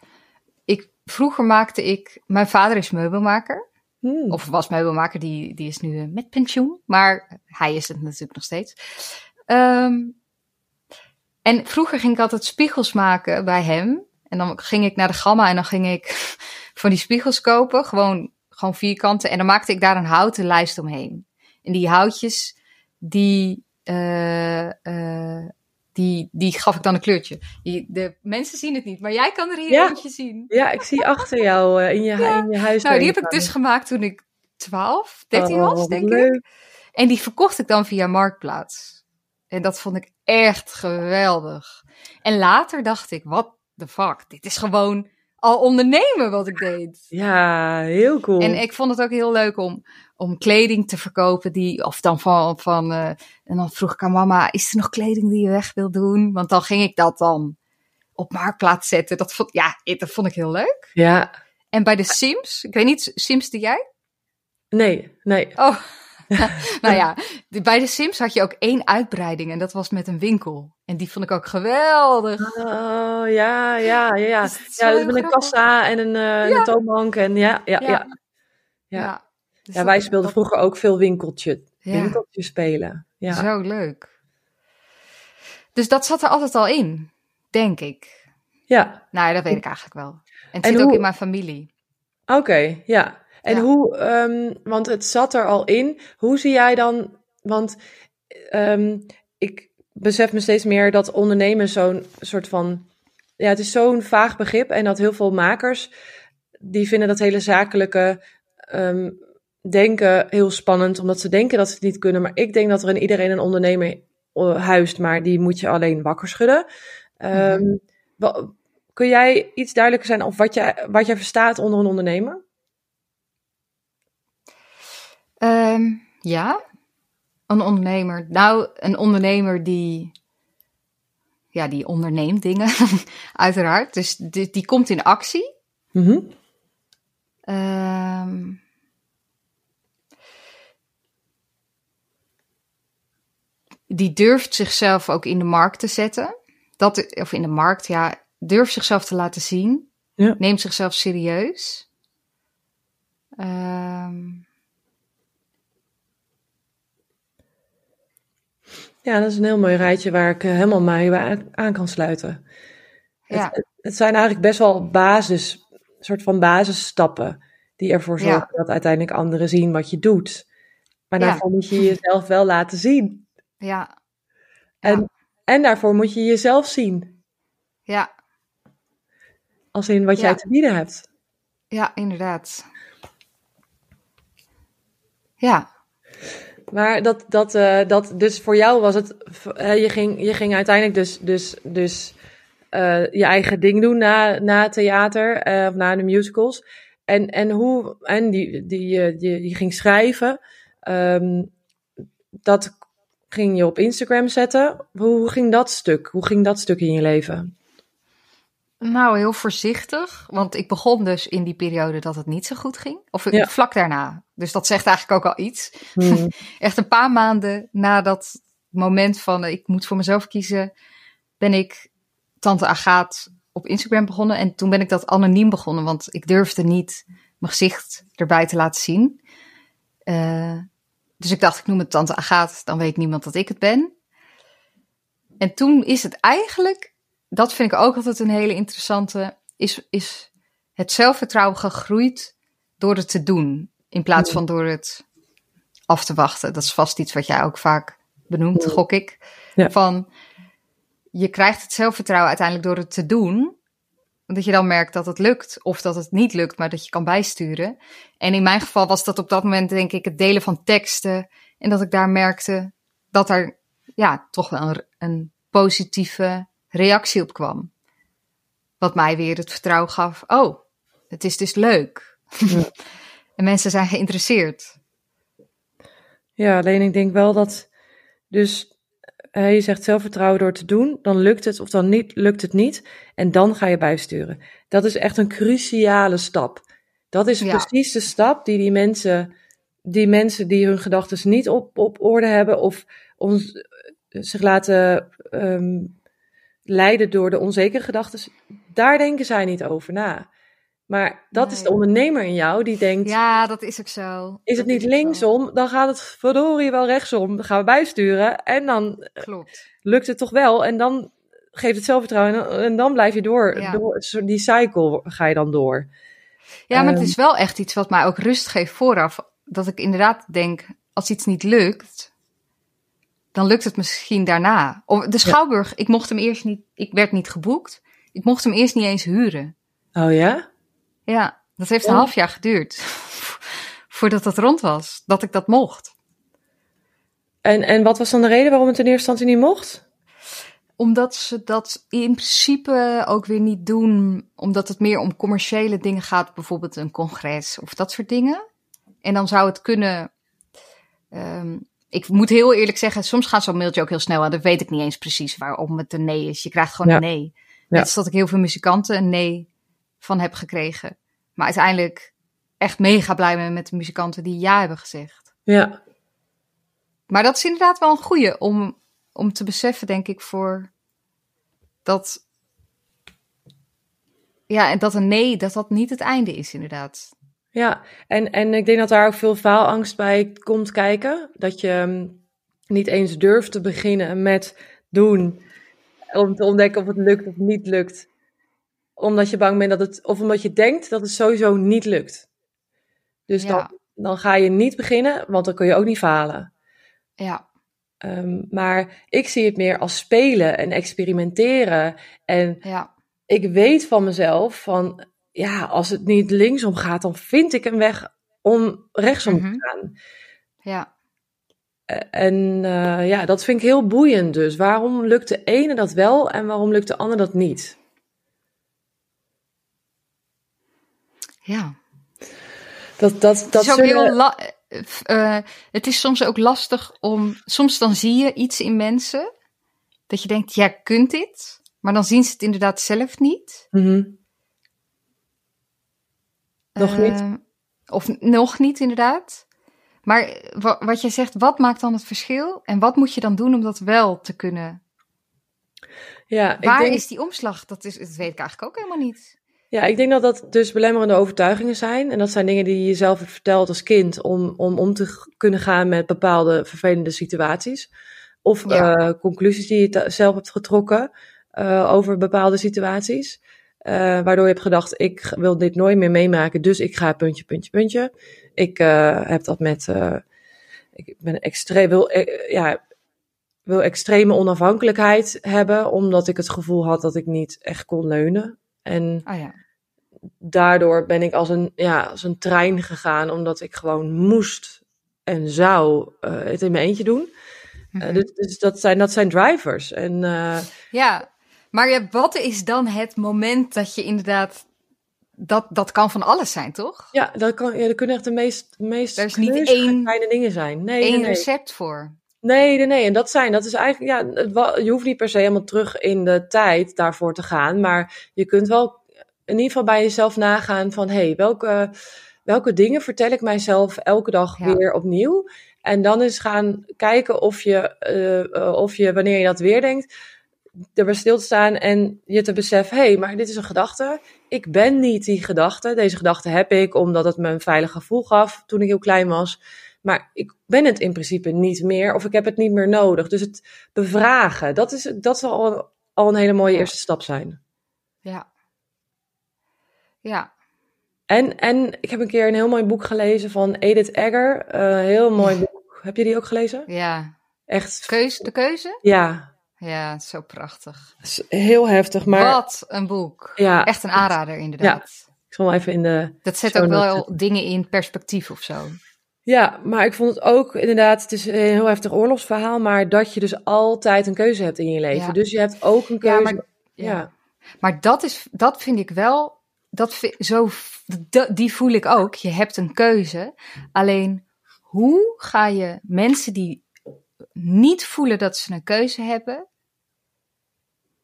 ik, vroeger maakte ik... Mijn vader is meubelmaker. Hmm. Of was meubelmaker, die, die is nu eh, met pensioen. Maar hij is het natuurlijk nog steeds. Ehm, en vroeger ging ik altijd spiegels maken bij hem. En dan ging ik naar de Gamma en dan ging ik van die spiegels kopen. Gewoon, gewoon vierkanten. En dan maakte ik daar een houten lijst omheen. En die houtjes, die, eh, eh, die, die gaf ik dan een kleurtje. Die, de mensen zien het niet, maar jij kan er hier Ja. eentje zien. Ja, ik zie achter jou eh, in, je, Ja. in je huis. Nou, die heb ik dus gemaakt toen ik 12, 13 Oh, was, denk ik. En die verkocht ik dan via Marktplaats. En dat vond ik echt geweldig. En later dacht ik, wat the fuck, dit is gewoon al ondernemen wat ik deed. Ja, heel cool. En ik vond het ook heel leuk om, om kleding te verkopen die, of dan van, van eh, en dan vroeg ik aan mama, is er nog kleding die je weg wil doen? Want dan ging ik dat dan op Marktplaats zetten. Dat vond, ja, dat vond ik heel leuk. Ja, En bij de Sims, ik weet niet, Sims die jij? nee, nee. Oh, nou ja, bij de Sims had je ook één uitbreiding en dat was met een winkel. En die vond ik ook geweldig. Oh, ja, ja, ja. Ja, ja dus met een kassa en een, eh, een toonbank. En ja, ja, ja. Ja. Ja. Ja, dus wij speelden vroeger ook veel winkeltje, winkeltje spelen. Ja. Zo leuk. Dus dat zat er altijd al in, denk ik. ja, Nou ja, dat weet ik eigenlijk wel. En het En zit ook in mijn familie. oké, ja. En Ja. hoe, ehm, want het zat er al in. Hoe zie jij dan, want ehm, ik besef me steeds meer dat ondernemen zo'n soort van, ja, het is zo'n vaag begrip en dat heel veel makers, die vinden dat hele zakelijke ehm, denken heel spannend, omdat ze denken dat ze het niet kunnen. Maar ik denk dat er in iedereen een ondernemer eh, huist, maar die moet je alleen wakker schudden. Mhm. kun jij iets duidelijker zijn of wat jij, wat jij verstaat onder een ondernemer? Ehm, ja, een ondernemer. Nou, een ondernemer die, ja, die onderneemt dingen, uiteraard. Dus die, die komt in actie. Mhm. Ehm, die durft zichzelf ook in de markt te zetten. Dat, of in de markt, ja, durft zichzelf te laten zien. Ja. Neemt zichzelf serieus. Ehm, Ja, dat is een heel mooi rijtje waar ik eh, helemaal mij bij aan- kan sluiten. ja, Het, het zijn eigenlijk best wel basis, soort van basisstappen die ervoor Ja. zorgen dat uiteindelijk anderen zien wat je doet. Maar Ja. daarvoor moet je jezelf wel laten zien. ja, En, en daarvoor moet je jezelf zien. ja, Als in wat jij te bieden hebt. ja, inderdaad. Ja, Maar dat, dat, eh, dat, dus voor jou was het, je, ging, je ging uiteindelijk dus, dus, dus eh, je eigen ding doen na, na theater eh, of na de musicals. En, en hoe, en die, die, die, die ging schrijven. Ehm, dat ging je op Instagram zetten. Hoe ging dat stuk? Hoe ging dat stuk in je leven? Nou heel voorzichtig. Want ik begon dus in die periode dat het niet zo goed ging. Of Ja. vlak daarna. Dus dat zegt eigenlijk ook al iets. Hmm. Echt een paar maanden na dat moment van eh, ik moet voor mezelf kiezen, ben ik Tante Agaat op Instagram begonnen. En toen ben ik dat anoniem begonnen, want ik durfde niet mijn gezicht erbij te laten zien. Eh, dus ik dacht, ik noem het Tante Agaat, dan weet niemand dat ik het ben. En toen is het eigenlijk, dat vind ik ook altijd een hele interessante, is, is het zelfvertrouwen gegroeid door het te doen. In plaats van door het af te wachten. Dat is vast iets wat jij ook vaak benoemt, gok ik. Ja. Van, je krijgt het zelfvertrouwen uiteindelijk door het te doen. Dat je dan merkt dat het lukt of dat het niet lukt, maar dat je kan bijsturen. En in mijn geval was dat op dat moment denk ik het delen van teksten. En dat ik daar merkte dat er ja, toch wel een, een positieve reactie op kwam. Wat mij weer het vertrouwen gaf. Oh, het is dus leuk. Ja. en mensen zijn geïnteresseerd. Ja, alleen ik denk wel dat, dus je zegt zelfvertrouwen door te doen, dan lukt het of dan niet, lukt het niet. En dan ga je bijsturen. Dat is echt een cruciale stap. Dat is Ja. precies de stap die die mensen, die mensen die hun gedachten niet op, op orde hebben of ons, eh, zich laten ehm, leiden door de onzekere gedachten, daar denken zij niet over na. Maar dat is de ondernemer in jou die denkt, Ja, dat is ook zo. is het niet zo. linksom, dan gaat het verdorie wel rechtsom. Dan gaan we bijsturen en dan Klopt. lukt het toch wel. En dan geeft het zelfvertrouwen en dan, en dan blijf je door. Ja. door die cycle ga je dan door. Ja, maar het Ehm. is wel echt iets wat mij ook rust geeft vooraf. Dat ik inderdaad denk, als iets niet lukt, dan lukt het misschien daarna. Of de Schouwburg, ik mocht hem eerst niet, ik werd niet geboekt. Ik mocht hem eerst niet eens huren. Oh ja? Ja, dat heeft een Ja. half jaar geduurd. Voordat het rond was, dat ik dat mocht. En, en wat was dan de reden waarom het in eerste instantie niet mocht? Omdat ze dat in principe ook weer niet doen, omdat het meer om commerciële dingen gaat, bijvoorbeeld een congres of dat soort dingen. En dan zou het kunnen. ehm, ik moet heel eerlijk zeggen, soms gaat zo'n mailtje ook heel snel en dan weet ik niet eens precies waarom het een nee is. Je krijgt gewoon Ja. een nee. Net als dat ik heel veel muzikanten een nee van heb gekregen. Maar uiteindelijk echt mega blij ben met de muzikanten die ja hebben gezegd. Ja, Maar dat is inderdaad wel een goeie om, om te beseffen, denk ik, voor dat. Ja, en dat een nee, dat dat niet het einde is, inderdaad. Ja. En, en ik denk dat daar ook veel faalangst bij komt kijken. Dat je mm, niet eens durft te beginnen met doen. Om te ontdekken of het lukt of niet lukt. Omdat je bang bent dat het, of omdat je denkt dat het sowieso niet lukt. Dus Ja. dan, dan ga je niet beginnen, want dan kun je ook niet falen. Ja, Ehm, maar ik zie het meer als spelen en experimenteren. En ja, ik weet van mezelf van, ja, als het niet linksom gaat, dan vind ik een weg om rechtsom Mhm. te gaan. ja. Eh, En eh, ja, dat vind ik heel boeiend dus. Waarom lukt de ene dat wel en waarom lukt de ander dat niet? ja. Dat, dat, Het dat is ook zullen- heel la- uh, het is soms ook lastig om. Soms dan zie je iets in mensen. Dat je denkt, jij kunt dit. Maar dan zien ze het inderdaad zelf niet. Mhm. Nog niet? Uh, of nog niet, inderdaad. Maar wat jij zegt, wat maakt dan het verschil? En wat moet je dan doen om dat wel te kunnen? Ja, Waar denk... is die omslag? Dat, is, dat weet ik eigenlijk ook helemaal niet. Ja, ik denk dat dat dus belemmerende overtuigingen zijn. En dat zijn dingen die je jezelf hebt verteld als kind om om, om te kunnen gaan met bepaalde vervelende situaties. Of Ja. uh, conclusies die je zelf hebt getrokken uh, over bepaalde situaties. Uh, waardoor je hebt gedacht, ik wil dit nooit meer meemaken, dus ik ga puntje, puntje, puntje. Ik uh, heb dat met, uh, ik ben extreem, wil, eh, ja, wil extreme onafhankelijkheid hebben, omdat ik het gevoel had dat ik niet echt kon leunen. En Ah ja. daardoor ben ik als een, ja, als een trein gegaan, omdat ik gewoon moest en zou het in mijn eentje doen. Mhm. Dus, dus dat, zijn, dat zijn drivers. En, Ja, maar ja, wat is dan het moment dat je inderdaad. Dat, dat kan van alles zijn, toch? ja, dat, kan, ja, dat kunnen echt de meest, meest Er is niet één- kleine dingen zijn. Nee, Eén nee, nee. recept voor. Nee, nee, nee. En dat zijn, dat is eigenlijk, ja, het je hoeft niet per se helemaal terug in de tijd daarvoor te gaan. Maar je kunt wel in ieder geval bij jezelf nagaan van, hé, hey, welke, welke dingen vertel ik mijzelf elke dag Ja. weer opnieuw? En dan eens gaan kijken of je, eh, eh, of je, wanneer je dat weer denkt, erbij stil te staan en je te beseffen, hé, hey, maar dit is een gedachte. Ik ben niet die gedachte. Deze gedachte heb ik omdat het me een veilig gevoel gaf toen ik heel klein was. Maar ik ben het in principe niet meer of ik heb het niet meer nodig. Dus het bevragen, dat, is, dat zal al, al een hele mooie Ja. eerste stap zijn. Ja. Ja. En, en ik heb een keer een heel mooi boek gelezen van Edith Egger. Een heel mooi boek. Heb je die ook gelezen? Ja. Echt, Keuze, de keuze? ja, Ja, zo prachtig. heel heftig. Maar Wat een boek. ja, Echt een aanrader, inderdaad. ik zal even in de Dat zet ook wel dingen in perspectief of zo. Ja, maar ik vond het ook inderdaad, het is een heel heftig oorlogsverhaal, maar dat je dus altijd een keuze hebt in je leven. Ja. Dus je hebt ook een Ja, keuze. maar- ja. Maar dat, is, dat vind ik wel, dat vi- zo, die voel ik ook. Je hebt een keuze. Alleen, hoe ga je mensen die niet voelen dat ze een keuze hebben,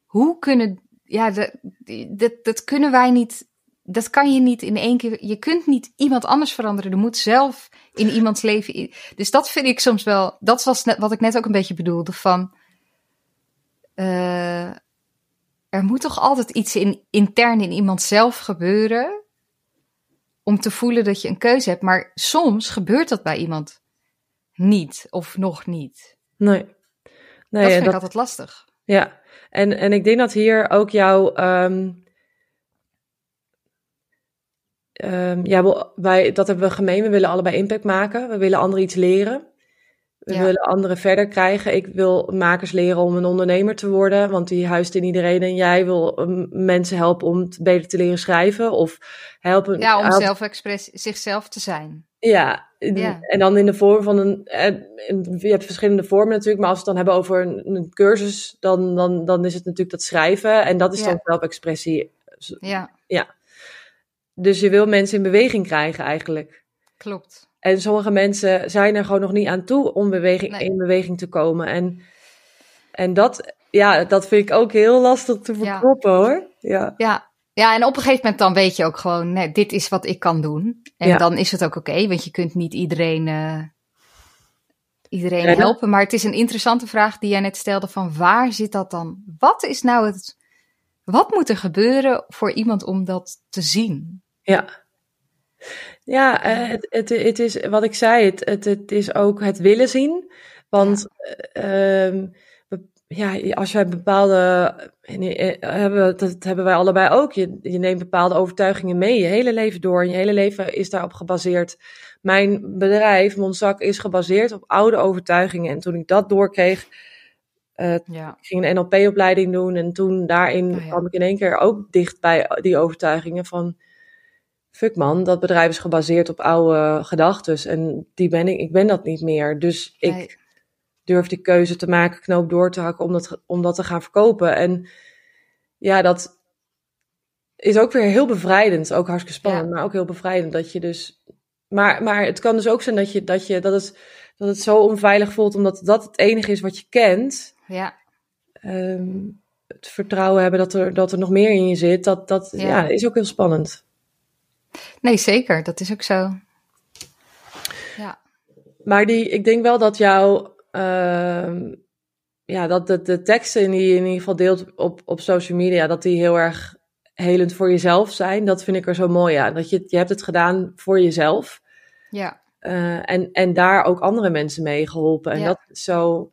hoe kunnen, ja, dat, dat, dat kunnen wij niet, dat kan je niet in één keer, je kunt niet iemand anders veranderen. Er moet zelf in iemands leven. Dus dat vind ik soms wel, dat was net, wat ik net ook een beetje bedoelde van, eh, er moet toch altijd iets in, intern in iemand zelf gebeuren om te voelen dat je een keuze hebt. Maar soms gebeurt dat bij iemand niet of nog niet. Nee. Nee, dat en vind ik dat- altijd lastig. Ja, en, en ik denk dat hier ook jouw. ehm, ehm, ja, wij, dat hebben we gemeen. We willen allebei impact maken. We willen anderen iets leren. We Ja. willen anderen verder krijgen. Ik wil makers leren om een ondernemer te worden, want die huist in iedereen. En jij wil ehm, mensen helpen om beter te leren schrijven. Of helpen. Ja, om help- zelfexpress, zichzelf te zijn. Ja, in- Ja. en dan in de vorm van een. eh, Je hebt verschillende vormen natuurlijk, maar als we het dan hebben over een, een cursus, dan, dan, dan is het natuurlijk dat schrijven. En dat is Ja. dan zelfexpressie. Ja, Dus je wil mensen in beweging krijgen eigenlijk. klopt. En sommige mensen zijn er gewoon nog niet aan toe om beweging, Nee. in beweging te komen. En, en dat, ja, dat vind ik ook heel lastig te Ja. verkroppen hoor. Ja. Ja. Ja, en op een gegeven moment dan weet je ook gewoon, nee, dit is wat ik kan doen. En Ja. dan is het ook oké, want je kunt niet iedereen, eh, iedereen Ja, helpen. Maar het is een interessante vraag die jij net stelde van waar zit dat dan? Wat is nou het, wat moet er gebeuren voor iemand om dat te zien? Ja. Ja, eh, het, het, het is wat ik zei, het, het, het is ook het willen zien. Want eh, ehm, ja, als jij bepaalde, eh, hebben, dat hebben wij allebei ook, je, je neemt bepaalde overtuigingen mee je hele leven door. En je hele leven is daarop gebaseerd. Mijn bedrijf, Monzak, is gebaseerd op oude overtuigingen. En toen ik dat doorkreeg, eh, Ja, ik ging een NLP-opleiding doen en toen daarin ja. kwam ik in één keer ook dicht bij die overtuigingen van fuck man, dat bedrijf is gebaseerd op oude gedachten en die ben ik, ik ben dat niet meer. Dus ik. Durf die keuze te maken, knoop door te hakken om dat, om dat te gaan verkopen. En ja, dat is ook weer heel bevrijdend, ook hartstikke spannend, Ja. maar ook heel bevrijdend dat je dus Maar, maar het kan dus ook zijn dat, je, dat, je, dat, het, dat het zo onveilig voelt, omdat dat het enige is wat je kent. Ja. Ehm, het vertrouwen hebben dat er, dat er nog meer in je zit, dat, dat Ja. ja. is ook heel spannend. Nee, zeker. Dat is ook zo. Ja. Maar die, ik denk wel dat jouw, ja, dat de, de teksten die je in ieder geval deelt op, op social media, dat die heel erg helend voor jezelf zijn. Dat vind ik er zo mooi aan. Dat je, je hebt het gedaan voor jezelf. Ja. eh, en, en daar ook andere mensen mee geholpen. En Ja. dat zo,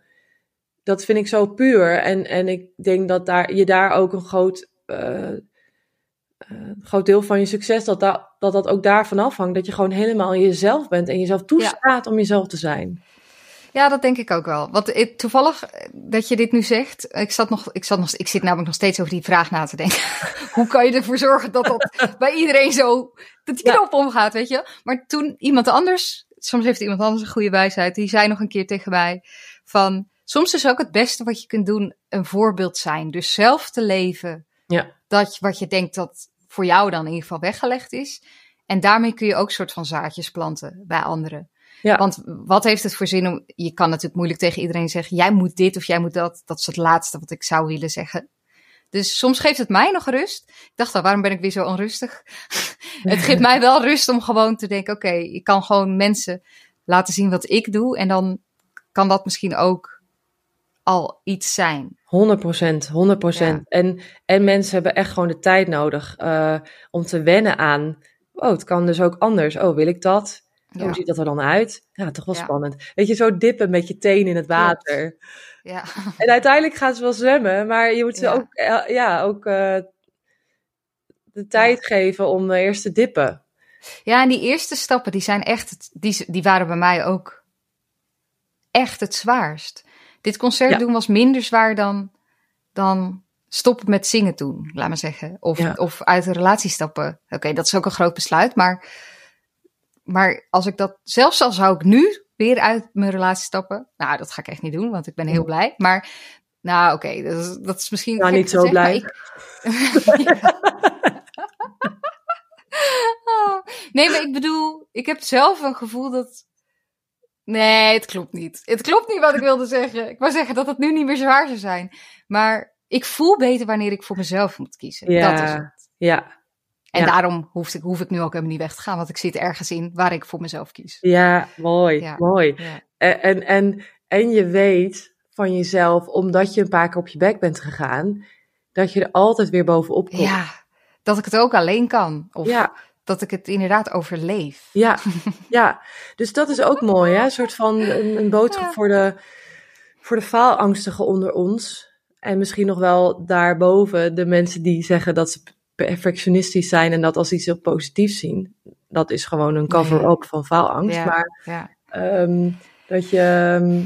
dat vind ik zo puur. En, en ik denk dat daar, je daar ook een groot, eh, eh, groot deel van je succes, dat, dat, dat dat ook daarvan afhangt. Dat je gewoon helemaal jezelf bent en jezelf toestaat om jezelf te zijn. Ja, dat denk ik ook wel. Want toevallig eh, dat je dit nu zegt, ik zat nog, ik zat nog, ik zit namelijk nog steeds over die vraag na te denken. Hoe kan je ervoor zorgen dat dat bij iedereen zo, dat die Ja. knop omgaat, weet je? Maar toen iemand anders, soms heeft iemand anders een goede wijsheid, die zei nog een keer tegen mij van, soms is ook het beste wat je kunt doen een voorbeeld zijn. Dus zelf te leven, Ja. dat wat je denkt dat voor jou dan in ieder geval weggelegd is. En daarmee kun je ook soort van zaadjes planten bij anderen. Ja. Want wat heeft het voor zin om. Je kan natuurlijk moeilijk tegen iedereen zeggen: jij moet dit of jij moet dat. Dat is het laatste wat ik zou willen zeggen. Dus soms geeft het mij nog rust. Ik dacht al, waarom ben ik weer zo onrustig? het geeft mij wel rust om gewoon te denken: oké, ik kan gewoon mensen laten zien wat ik doe. En dan kan dat misschien ook al iets zijn. 100 procent, 100 procent. En, en mensen hebben echt gewoon de tijd nodig eh, om te wennen aan. Oh, het kan dus ook anders. Oh, wil ik dat? Ja. Hoe ziet dat er dan uit? Ja, toch wel Ja. spannend. Weet je, zo dippen met je teen in het water. Ja. En uiteindelijk gaan ze wel zwemmen, maar je moet ze ook, eh, ja, ook eh, de tijd geven om eh, eerst te dippen. Ja, en die eerste stappen, die zijn echt, die, die waren bij mij ook echt het zwaarst. Dit concert doen was minder zwaar dan, dan stoppen met zingen doen, laat maar zeggen. Of, of uit een relatie stappen. Oké, dat is ook een groot besluit, maar, maar als ik dat, zelfs al zou ik nu weer uit mijn relatie stappen, nou, dat ga ik echt niet doen, want ik ben heel blij. Maar, nou, oké, dat, is, dat is misschien. Nou, niet zo blij. ik- Oh, nee, maar ik bedoel, ik heb zelf een gevoel dat. Nee, het klopt niet. Het klopt niet wat ik wilde zeggen. Ik wou zeggen dat het nu niet meer zwaar zou zijn. Maar ik voel beter wanneer ik voor mezelf moet kiezen. Ja. Dat is het. Ja, En Ja. daarom hoef ik, hoef ik nu ook helemaal niet weg te gaan, want ik zit ergens in waar ik voor mezelf kies. ja, mooi, Ja. mooi. Ja. En, en, en, je weet van jezelf, omdat je een paar keer op je bek bent gegaan, dat je er altijd weer bovenop komt. ja, dat ik het ook alleen kan. Of ja, dat ik het inderdaad overleef. ja, ja. Dus dat is ook mooi, hè? Een soort van een, een boodschap voor, de, voor de faalangstigen onder ons. En misschien nog wel daarboven de mensen die zeggen dat ze perfectionistisch zijn en dat als iets heel positiefs zien. Dat is gewoon een cover-up van faalangst. Ja. Maar Ehm, dat, je, ehm,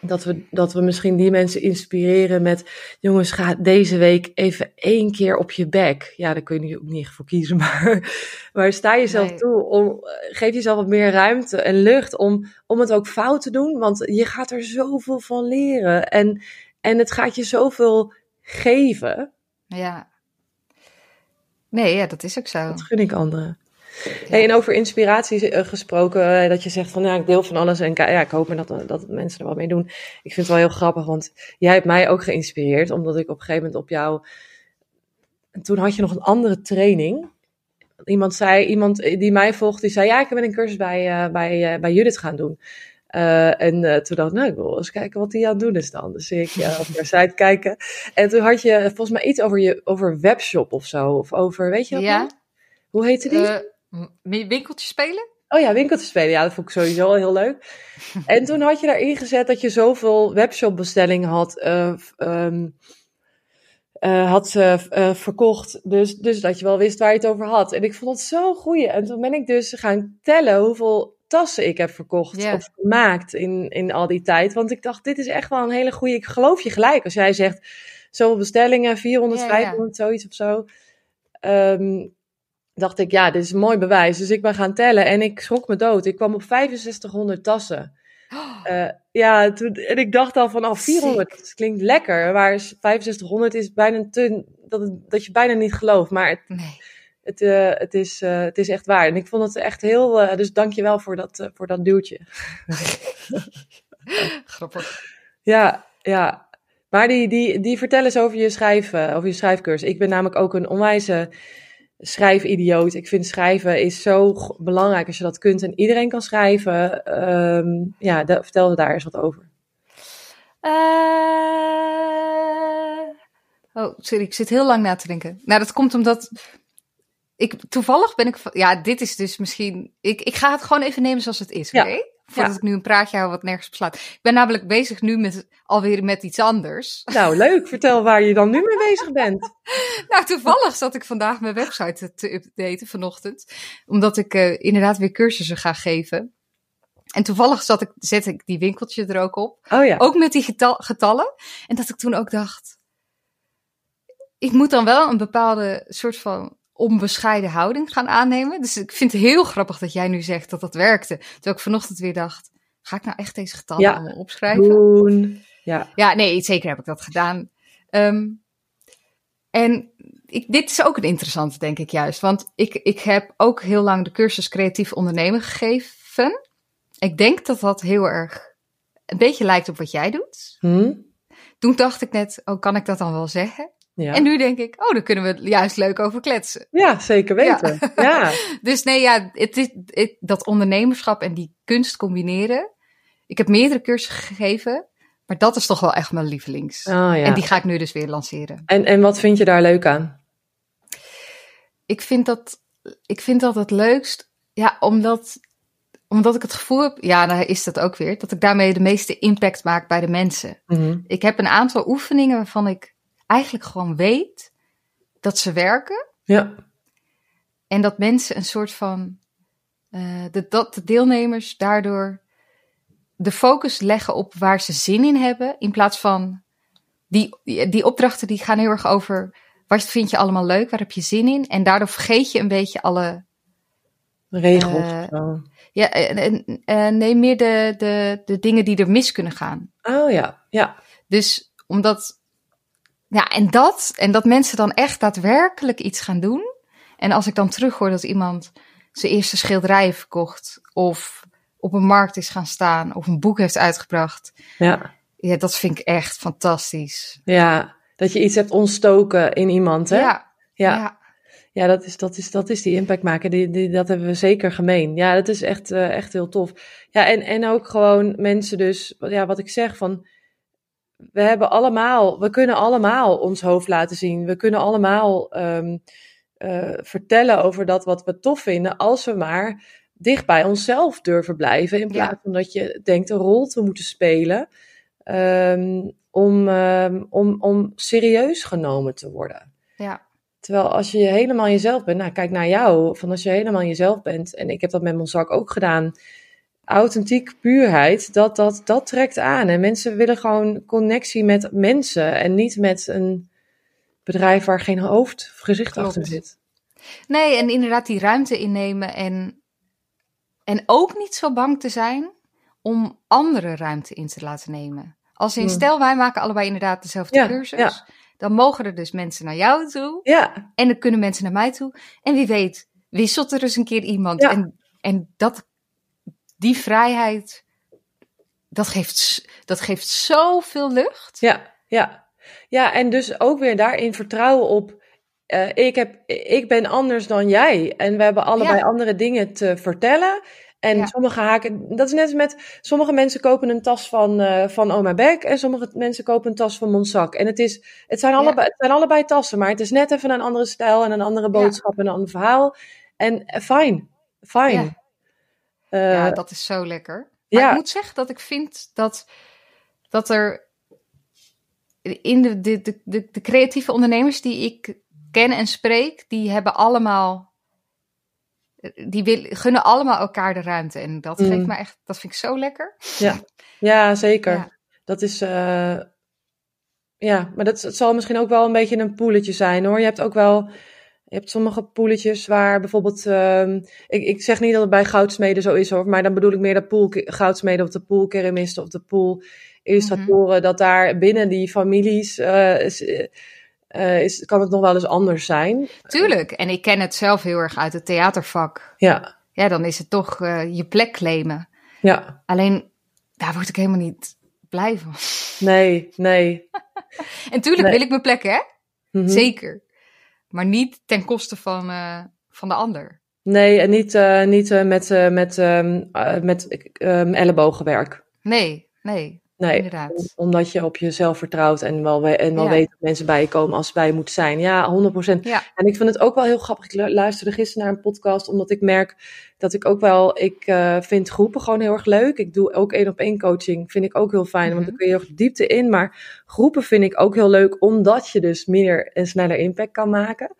dat, we, dat we misschien die mensen inspireren met... jongens, ga deze week even één keer op je bek. Ja, daar kun je ook niet voor kiezen, maar, maar sta jezelf Nee. toe. Om, eh, geef jezelf wat meer ruimte en lucht om, om het ook fout te doen. Want je gaat er zoveel van leren. En, en het gaat je zoveel geven. ja. Nee, ja, dat is ook zo. Dat gun ik anderen. Hey, en over inspiratie eh, gesproken, eh, dat je zegt van ja, ik deel van alles en ja, ik hoop maar dat, dat mensen er wat mee doen. Ik vind het wel heel grappig, want jij hebt mij ook geïnspireerd, omdat ik op een gegeven moment op jou. En toen had je nog een andere training. Iemand zei, iemand die mij volgt, die zei ja, ik ben een cursus bij, eh, bij, eh, bij Judith gaan doen. Eh, en eh, toen dacht ik, nou, ik wil eens kijken wat die aan het doen is dan. Dus ik ja, op haar site kijken. En toen had je volgens mij iets over je over webshop of zo. Of over, weet je dat Ja? Hoe heette die? Eh, winkeltjes spelen? Oh ja, winkeltjes spelen. Ja, dat vond ik sowieso al heel leuk. En toen had je daarin gezet dat je zoveel webshopbestellingen had, eh, ehm, eh, had eh, eh, verkocht. Dus, dus dat je wel wist waar je het over had. En ik vond het zo goed. En toen ben ik dus gaan tellen hoeveel tassen ik heb verkocht of gemaakt in, in al die tijd. Want ik dacht, dit is echt wel een hele goede... Ik geloof je gelijk als jij zegt, zoveel bestellingen, 400, Ja, ja. 500, zoiets of zo. Ehm, dacht ik, ja, dit is een mooi bewijs. Dus ik ben gaan tellen en ik schrok me dood. Ik kwam op 6500 tassen. Eh, ja, toen, en ik dacht al van, oh, 400, dat klinkt lekker. Maar 6500 is bijna te, dat, dat je bijna niet gelooft. Maar het- Nee. Het, eh, het, is, eh, het is echt waar. En ik vond het echt heel. eh, dus dank je wel voor dat, voor dat duwtje. Grappig. Ja, ja. Maar die, die, die vertel eens over je, schrijf, eh, over je schrijfcursus. Ik ben namelijk ook een onwijze schrijfidioot. Ik vind schrijven is zo belangrijk als je dat kunt en iedereen kan schrijven. Ehm, ja, vertel daar eens wat over. Oh, sorry, ik zit heel lang na te denken. Nou, dat komt omdat ik toevallig ben ik. Ja, dit is dus misschien. Ik, ik ga het gewoon even nemen zoals het is, oké? Ja. Voordat Ja. ik nu een praatje hou wat nergens op slaat. Ik ben namelijk bezig nu met alweer met iets anders. Nou, leuk. Vertel waar je dan nu mee bezig bent. Nou, toevallig zat ik vandaag mijn website te updaten vanochtend. Omdat ik eh, inderdaad weer cursussen ga geven. En toevallig zat ik, zet ik die winkeltje er ook op. Oh ja. Ook met die getal- getallen. En dat ik toen ook dacht. Ik moet dan wel een bepaalde soort van onbescheiden houding gaan aannemen. Dus ik vind het heel grappig dat jij nu zegt dat dat werkte. Terwijl ik vanochtend weer dacht. Ga ik nou echt deze getallen Ja. allemaal opschrijven? Doen. Ja. Ja, nee, zeker heb ik dat gedaan. Ehm, en ik, dit is ook een interessante, denk ik juist. Want ik, ik heb ook heel lang de cursus creatief ondernemen gegeven. Ik denk dat dat heel erg een beetje lijkt op wat jij doet. Hm? Toen dacht ik net, oh, kan ik dat dan wel zeggen? Ja. En nu denk ik, oh, daar kunnen we juist leuk over kletsen. ja, zeker weten. Ja. Dus nee, ja, het is, het- dat ondernemerschap en die kunst combineren. Ik heb meerdere cursussen gegeven, maar dat is toch wel echt mijn lievelings. Oh, ja. En die ga ik nu dus weer lanceren. En, en wat vind je daar leuk aan? Ik vind dat, ik vind dat het leukst, ja, omdat, omdat ik het gevoel heb, ja, nou is dat ook weer, dat ik daarmee de meeste impact maak bij de mensen. Mhm. Ik heb een aantal oefeningen waarvan ik eigenlijk gewoon weet dat ze werken. Ja. En dat mensen een soort van. eh, de, dat de deelnemers daardoor de focus leggen op waar ze zin in hebben. In plaats van. Die, die, opdrachten die gaan heel erg over. Wat vind je allemaal leuk? Waar heb je zin in? En daardoor vergeet je een beetje alle. Regels. Zo. Ja, en, en, eh, nee, meer de, de, de dingen die er mis kunnen gaan. Oh ja. Ja. Dus omdat. Ja, en dat. En dat mensen dan echt daadwerkelijk iets gaan doen. En als ik dan terughoor dat iemand zijn eerste schilderij heeft verkocht. Of op een markt is gaan staan. Of een boek heeft uitgebracht. Ja. Ja, dat vind ik echt fantastisch. Ja. Dat je iets hebt ontstoken in iemand, hè? Ja, Ja. ja. Ja, dat is, dat is, dat is die impact maken. Die, die, dat hebben we zeker gemeen. Ja, dat is echt, eh, echt heel tof. Ja, en, en ook gewoon mensen dus, ja, wat ik zeg van, we hebben allemaal, we kunnen allemaal ons hoofd laten zien. We kunnen allemaal ehm, eh, vertellen over dat wat we tof vinden, als we maar dicht bij onszelf durven blijven. In plaats Ja. van dat je denkt een rol te moeten spelen ehm, om, ehm, om, om serieus genomen te worden. ja. Terwijl als je helemaal jezelf bent, nou kijk naar jou, van als je helemaal jezelf bent, en ik heb dat met mijn zak ook gedaan, authentiek puurheid, dat, dat, dat trekt aan. En mensen willen gewoon connectie met mensen en niet met een bedrijf waar geen hoofd of gezicht Klopt. achter zit. Nee, en inderdaad die ruimte innemen. En, en ook niet zo bang te zijn om andere ruimte in te laten nemen. Als in, stel wij maken allebei inderdaad dezelfde Ja, cursus. ja. Dan mogen er dus mensen naar jou toe. Ja, En dan kunnen mensen naar mij toe. En wie weet, wisselt er eens een keer iemand. En, en dat, die vrijheid, dat geeft, dat geeft zoveel lucht. ja, ja. Ja, en dus ook weer daarin vertrouwen op. eh, ik, heb, ik ben anders dan jij. En we hebben allebei Ja. andere dingen te vertellen. En Ja. sommige haken, dat is net als met, sommige mensen kopen een tas van, eh van Oma Beck en sommige mensen kopen een tas van Monsac. En het, is, het, zijn Ja. allebei, het zijn allebei tassen, maar het is net even een andere stijl en een andere boodschap en een ander verhaal. En eh, fijn, fijn. Ja. Eh, ja, dat is zo lekker. Maar ja. ik moet zeggen dat ik vind dat, dat er in de, de, de, de, de creatieve ondernemers die ik ken en spreek, die hebben allemaal, die wil, gunnen allemaal elkaar de ruimte. En dat Mm. geeft me echt, dat vind ik zo lekker. Ja, zeker. Ja. Dat is. eh, ja, maar dat het zal misschien ook wel een beetje een poeletje zijn hoor. Je hebt ook wel. Je hebt sommige poeletjes waar bijvoorbeeld. ehm, ik, ik zeg niet dat het bij goudsmeden zo is hoor. Maar dan bedoel ik meer de pool, goudsmeden of de poolkeramisten of de poolillustratoren. Dat daar binnen die families. eh, is, eh, is, kan het nog wel eens anders zijn. Tuurlijk. En ik ken het zelf heel erg uit het theatervak. Ja, Ja, dan is het toch eh, je plek claimen. ja, Alleen, daar word ik helemaal niet blij van. nee, nee. En tuurlijk Nee. wil ik mijn plek, hè? Mhm. Zeker. Maar niet ten koste van, eh, van de ander. Nee, en niet, eh, niet eh, met, met, ehm, eh, met ellebogenwerk. Nee, nee, Nee, inderdaad. omdat je op jezelf vertrouwt en wel, we- en wel Ja. weet dat mensen bij je komen als ze bij je moeten zijn. Ja, 100%. Ja, En ik vind het ook wel heel grappig. Ik lu- luisterde gisteren naar een podcast, omdat ik merk dat ik ook wel, ik eh, vind groepen gewoon heel erg leuk. Ik doe ook één op één coaching, vind ik ook heel fijn, want Mhm. dan kun je heel diepte in. Maar groepen vind ik ook heel leuk, omdat je dus meer en sneller impact kan maken.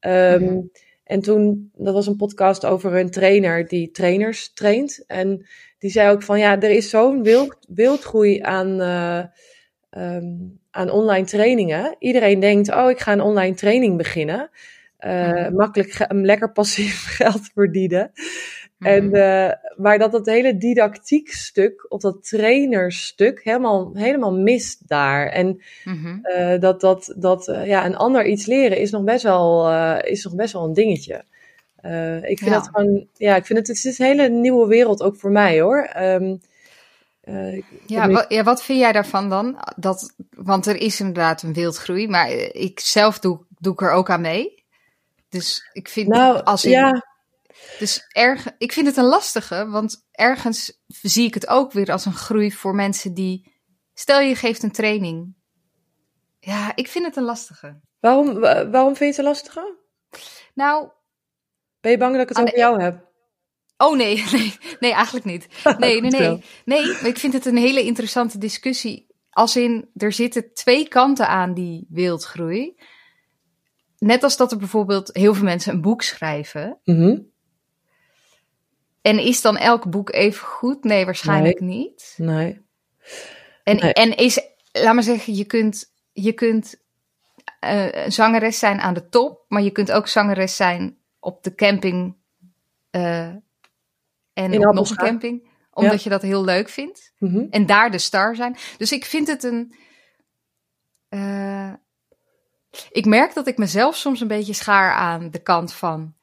Ehm, Mhm. En toen, dat was een podcast over een trainer die trainers traint. En die zei ook van, ja, er is zo'n wild, wildgroei aan, eh, ehm, aan online trainingen. Iedereen denkt, oh, ik ga een online training beginnen. Mhm. Makkelijk, ge- lekker passief geld verdienen. En, Mhm. eh, maar dat dat hele didactiek stuk, of dat trainerstuk, helemaal, helemaal mist daar. En Mhm. dat, dat, dat ja, een ander iets leren is nog best wel, is nog best wel een dingetje. Eh, ik vind Ja. dat gewoon, ja, ik vind het, het is een hele nieuwe wereld ook voor mij hoor. Ehm, eh, Ja, nu- wat, ja, wat vind jij daarvan dan? Dat, want er is inderdaad een wildgroei, maar ik zelf doe, doe ik er ook aan mee. Dus ik vind, nou, als in, ja, dus erg, ik vind het een lastige, want ergens zie ik het ook weer als een groei voor mensen die, stel je geeft een training. Ja, ik vind het een lastige. waarom, wa- waarom vind je het een lastige? Nou, Ben je bang dat ik het Aan over de- jou heb? Oh nee, nee, nee, eigenlijk niet. Nee, nee, nee. Nee, maar ik vind het een hele interessante discussie. Als in, er zitten twee kanten aan die wildgroei. Net als dat er bijvoorbeeld heel veel mensen een boek schrijven. Mhm. En is dan elk boek even goed? Nee, waarschijnlijk niet. Nee. En, Nee. en is, laat maar zeggen, je kunt, je kunt eh, zangeres zijn aan de top, maar je kunt ook zangeres zijn op de camping eh, en In op nog een camping, omdat je dat heel leuk vindt. Mhm. En daar de star zijn. Dus ik vind het een. eh, ik merk dat ik mezelf soms een beetje schaar aan de kant van.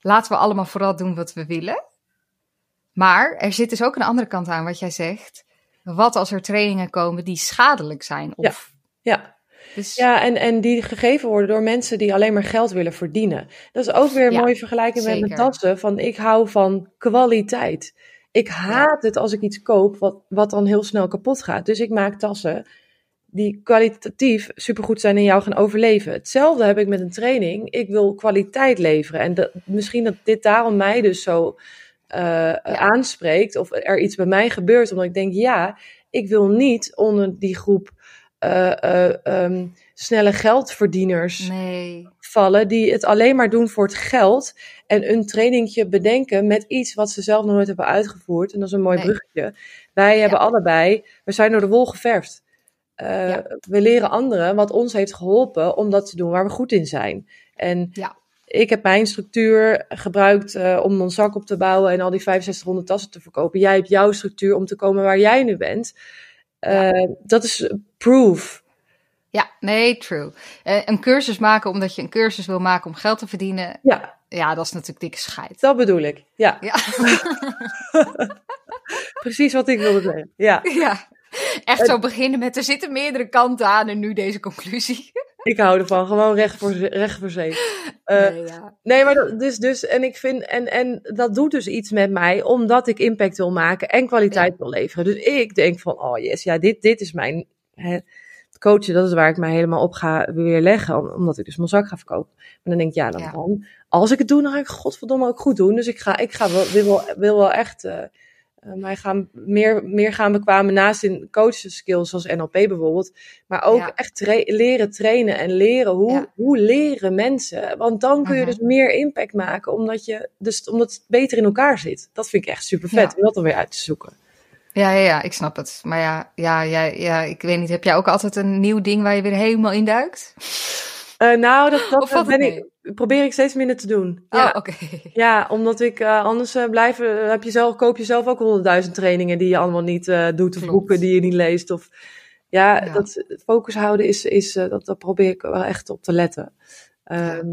Laten we allemaal vooral doen wat we willen. Maar er zit dus ook een andere kant aan wat jij zegt. Wat als er trainingen komen die schadelijk zijn? Of, Ja. Dus, Ja, en, en die gegeven worden door mensen die alleen maar geld willen verdienen. Dat is ook weer een Ja, mooie vergelijking met mijn tassen. Van ik hou van kwaliteit. Ik haat het als ik iets koop wat, wat dan heel snel kapot gaat. Dus ik maak tassen die kwalitatief supergoed zijn en jou gaan overleven. Hetzelfde heb ik met een training. Ik wil kwaliteit leveren. En dat, misschien dat dit daarom mij dus zo eh, aanspreekt. Of er iets bij mij gebeurt. Omdat ik denk, ja, ik wil niet onder die groep eh, eh, ehm, snelle geldverdieners nee. vallen. Die het alleen maar doen voor het geld. En een trainingje bedenken met iets wat ze zelf nog nooit hebben uitgevoerd. En dat is een mooi Nee. bruggetje. Wij hebben allebei, we zijn door de wol geverfd. Eh, Ja. We leren anderen wat ons heeft geholpen om dat te doen waar we goed in zijn. En Ja. ik heb mijn structuur gebruikt om een zak op te bouwen en al die 6500 tassen te verkopen. Jij hebt jouw structuur om te komen waar jij nu bent. Dat is proof. Ja, nee, true. Eh, een cursus maken omdat je een cursus wil maken om geld te verdienen. Ja, Ja, dat is natuurlijk dikke scheid. dat bedoel ik. Ja, Ja. precies wat ik wilde zeggen. Ja, Ja, echt zo beginnen met er zitten meerdere kanten aan en nu deze conclusie. Ik hou ervan. Gewoon recht voor, recht voor. Eh, nee, ja. Nee, maar dat, dus, dus, en ik vind, en, en dat doet dus iets met mij, omdat ik impact wil maken en kwaliteit wil leveren. Dus ik denk van, oh yes, ja, dit, dit is mijn, hè, coachen, dat is waar ik mij helemaal op ga weer leggen, om- omdat ik dus mijn zak ga verkopen. Maar dan denk ik, ja, dan, Ja. dan als ik het doe, dan ga ik het godverdomme ook goed doen. Dus ik ga, ik ga wel, wil, wel, wil wel echt, eh, eh, mij gaan meer, meer gaan bekwamen naast in coaches skills zoals NLP bijvoorbeeld. Maar ook Ja. echt tra- leren trainen en leren hoe, Ja. hoe leren mensen. Want dan kun je Mhm. dus meer impact maken, omdat, je, dus, omdat het beter in elkaar zit. Dat vind ik echt super vet Ja. om dat dan weer uit te zoeken. Ja, ja, ja, ik snap het. Maar ja, ja, ja, ja, ik weet niet. Heb jij ook altijd een nieuw ding waar je weer helemaal in duikt? Eh, nou, dat, ben ik, probeer ik steeds minder te doen. Ja, Oh, oké. ja omdat ik eh, anders eh, blijf, heb je zelf, koop je zelf ook honderdduizend trainingen die je allemaal niet doet, of Klopt. boeken die je niet leest. Of, Ja, Ja. dat focus houden is, is dat, dat probeer ik wel echt op te letten. Ehm,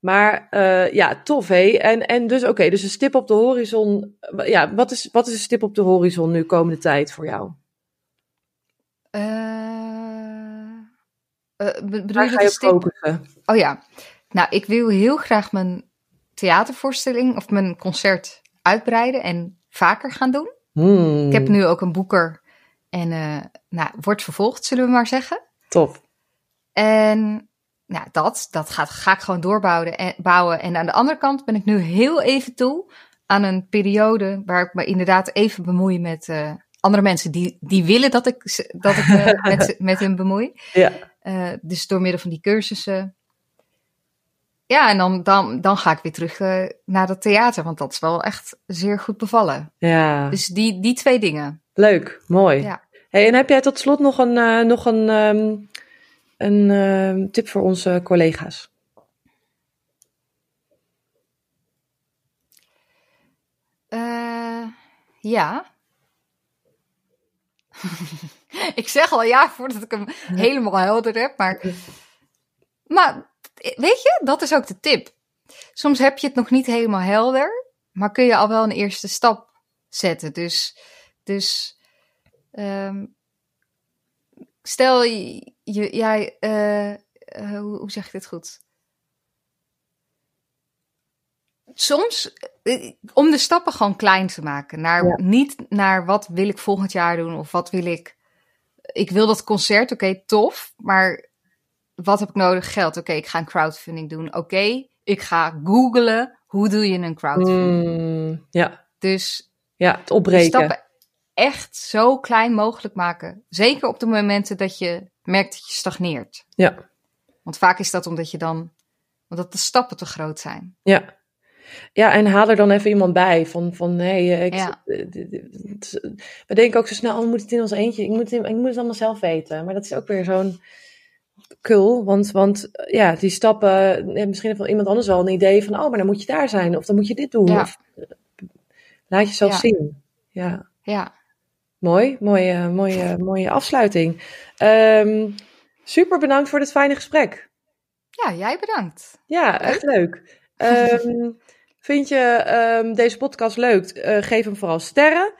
Maar ja, tof hé. En, en dus oké, dus een stip op de horizon. Ja, wat is, wat is een stip op de horizon nu komende tijd voor jou? Eh, be- bedoel Waar je ga je stip? focussen? Oh ja. Nou, ik wil heel graag mijn theatervoorstelling of mijn concert uitbreiden en vaker gaan doen. Hmm, Ik heb nu ook een boeker en eh, nou, wordt vervolgd, zullen we maar zeggen. Tof. En nou, dat, dat gaat, ga ik gewoon doorbouwen en, bouwen. En aan de andere kant ben ik nu heel even toe aan een periode waar ik me inderdaad even bemoei met eh, andere mensen die, die willen dat ik, dat ik me met, met hen bemoei. Ja. Eh, dus door middel van die cursussen. Ja, en dan, dan, dan ga ik weer terug eh, naar dat theater, want dat is wel echt zeer goed bevallen. ja. Dus die, die twee dingen. Leuk, mooi. Ja. Hey, en heb jij tot slot nog een, eh, nog een, ehm, een ehm, tip voor onze collega's? Ja. ik zeg al ja voordat ik hem helemaal helder heb, maar. Maar weet je, dat is ook de tip. Soms heb je het nog niet helemaal helder, maar kun je al wel een eerste stap zetten. Dus, dus ehm, stel je, jij, eh, eh, hoe, hoe zeg ik dit goed? Soms, eh, om de stappen gewoon klein te maken. Naar, Ja. Niet naar wat wil ik volgend jaar doen of wat wil ik. Ik wil dat concert, oké, tof. Maar wat heb ik nodig? Geld. Oké, ik ga een crowdfunding doen. Oké, ik ga googlen. Hoe doe je een crowdfunding? Hmm, ja. Dus ja, het opbreken. stappen echt zo klein mogelijk maken. Zeker op de momenten dat je merkt dat je stagneert. Ja, Want vaak is dat omdat je dan, omdat de stappen te groot zijn. ja. Ja, en haal er dan even iemand bij. Van, van nee, eh, ik, Ja. eh, d- we denken ook zo snel, oh, we moeten het in ons eentje. Ik moet, het- ik moet het allemaal zelf weten. Maar dat is ook weer zo'n kul. Want, want eh, ja, die stappen, eh, misschien heeft iemand anders wel een idee van, oh, maar dan moet je daar zijn. Of dan moet je dit doen. Ja. Of, eh, laat jezelf Ja. zien. Ja. Ja, Mooi, mooie, mooie, mooie afsluiting. Ehm, super bedankt voor dit fijne gesprek. ja jij bedankt. Ja, echt leuk. Ehm, vind je ehm, deze podcast leuk? Eh, geef hem vooral sterren.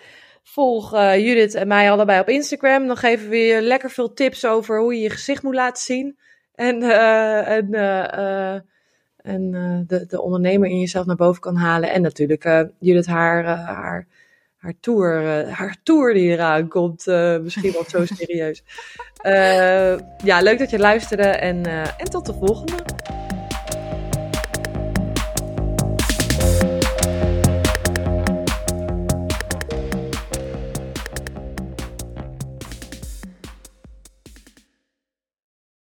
Volg eh, Judith en mij allebei op Instagram. Dan geven we je lekker veel tips over hoe je je gezicht moet laten zien. En, eh, en, en de, de ondernemer in jezelf naar boven kan halen. En natuurlijk Judith haar, haar, haar, tour, haar tour die eraan komt. misschien wel zo serieus. Ja, leuk dat je luisterde en, en tot de volgende.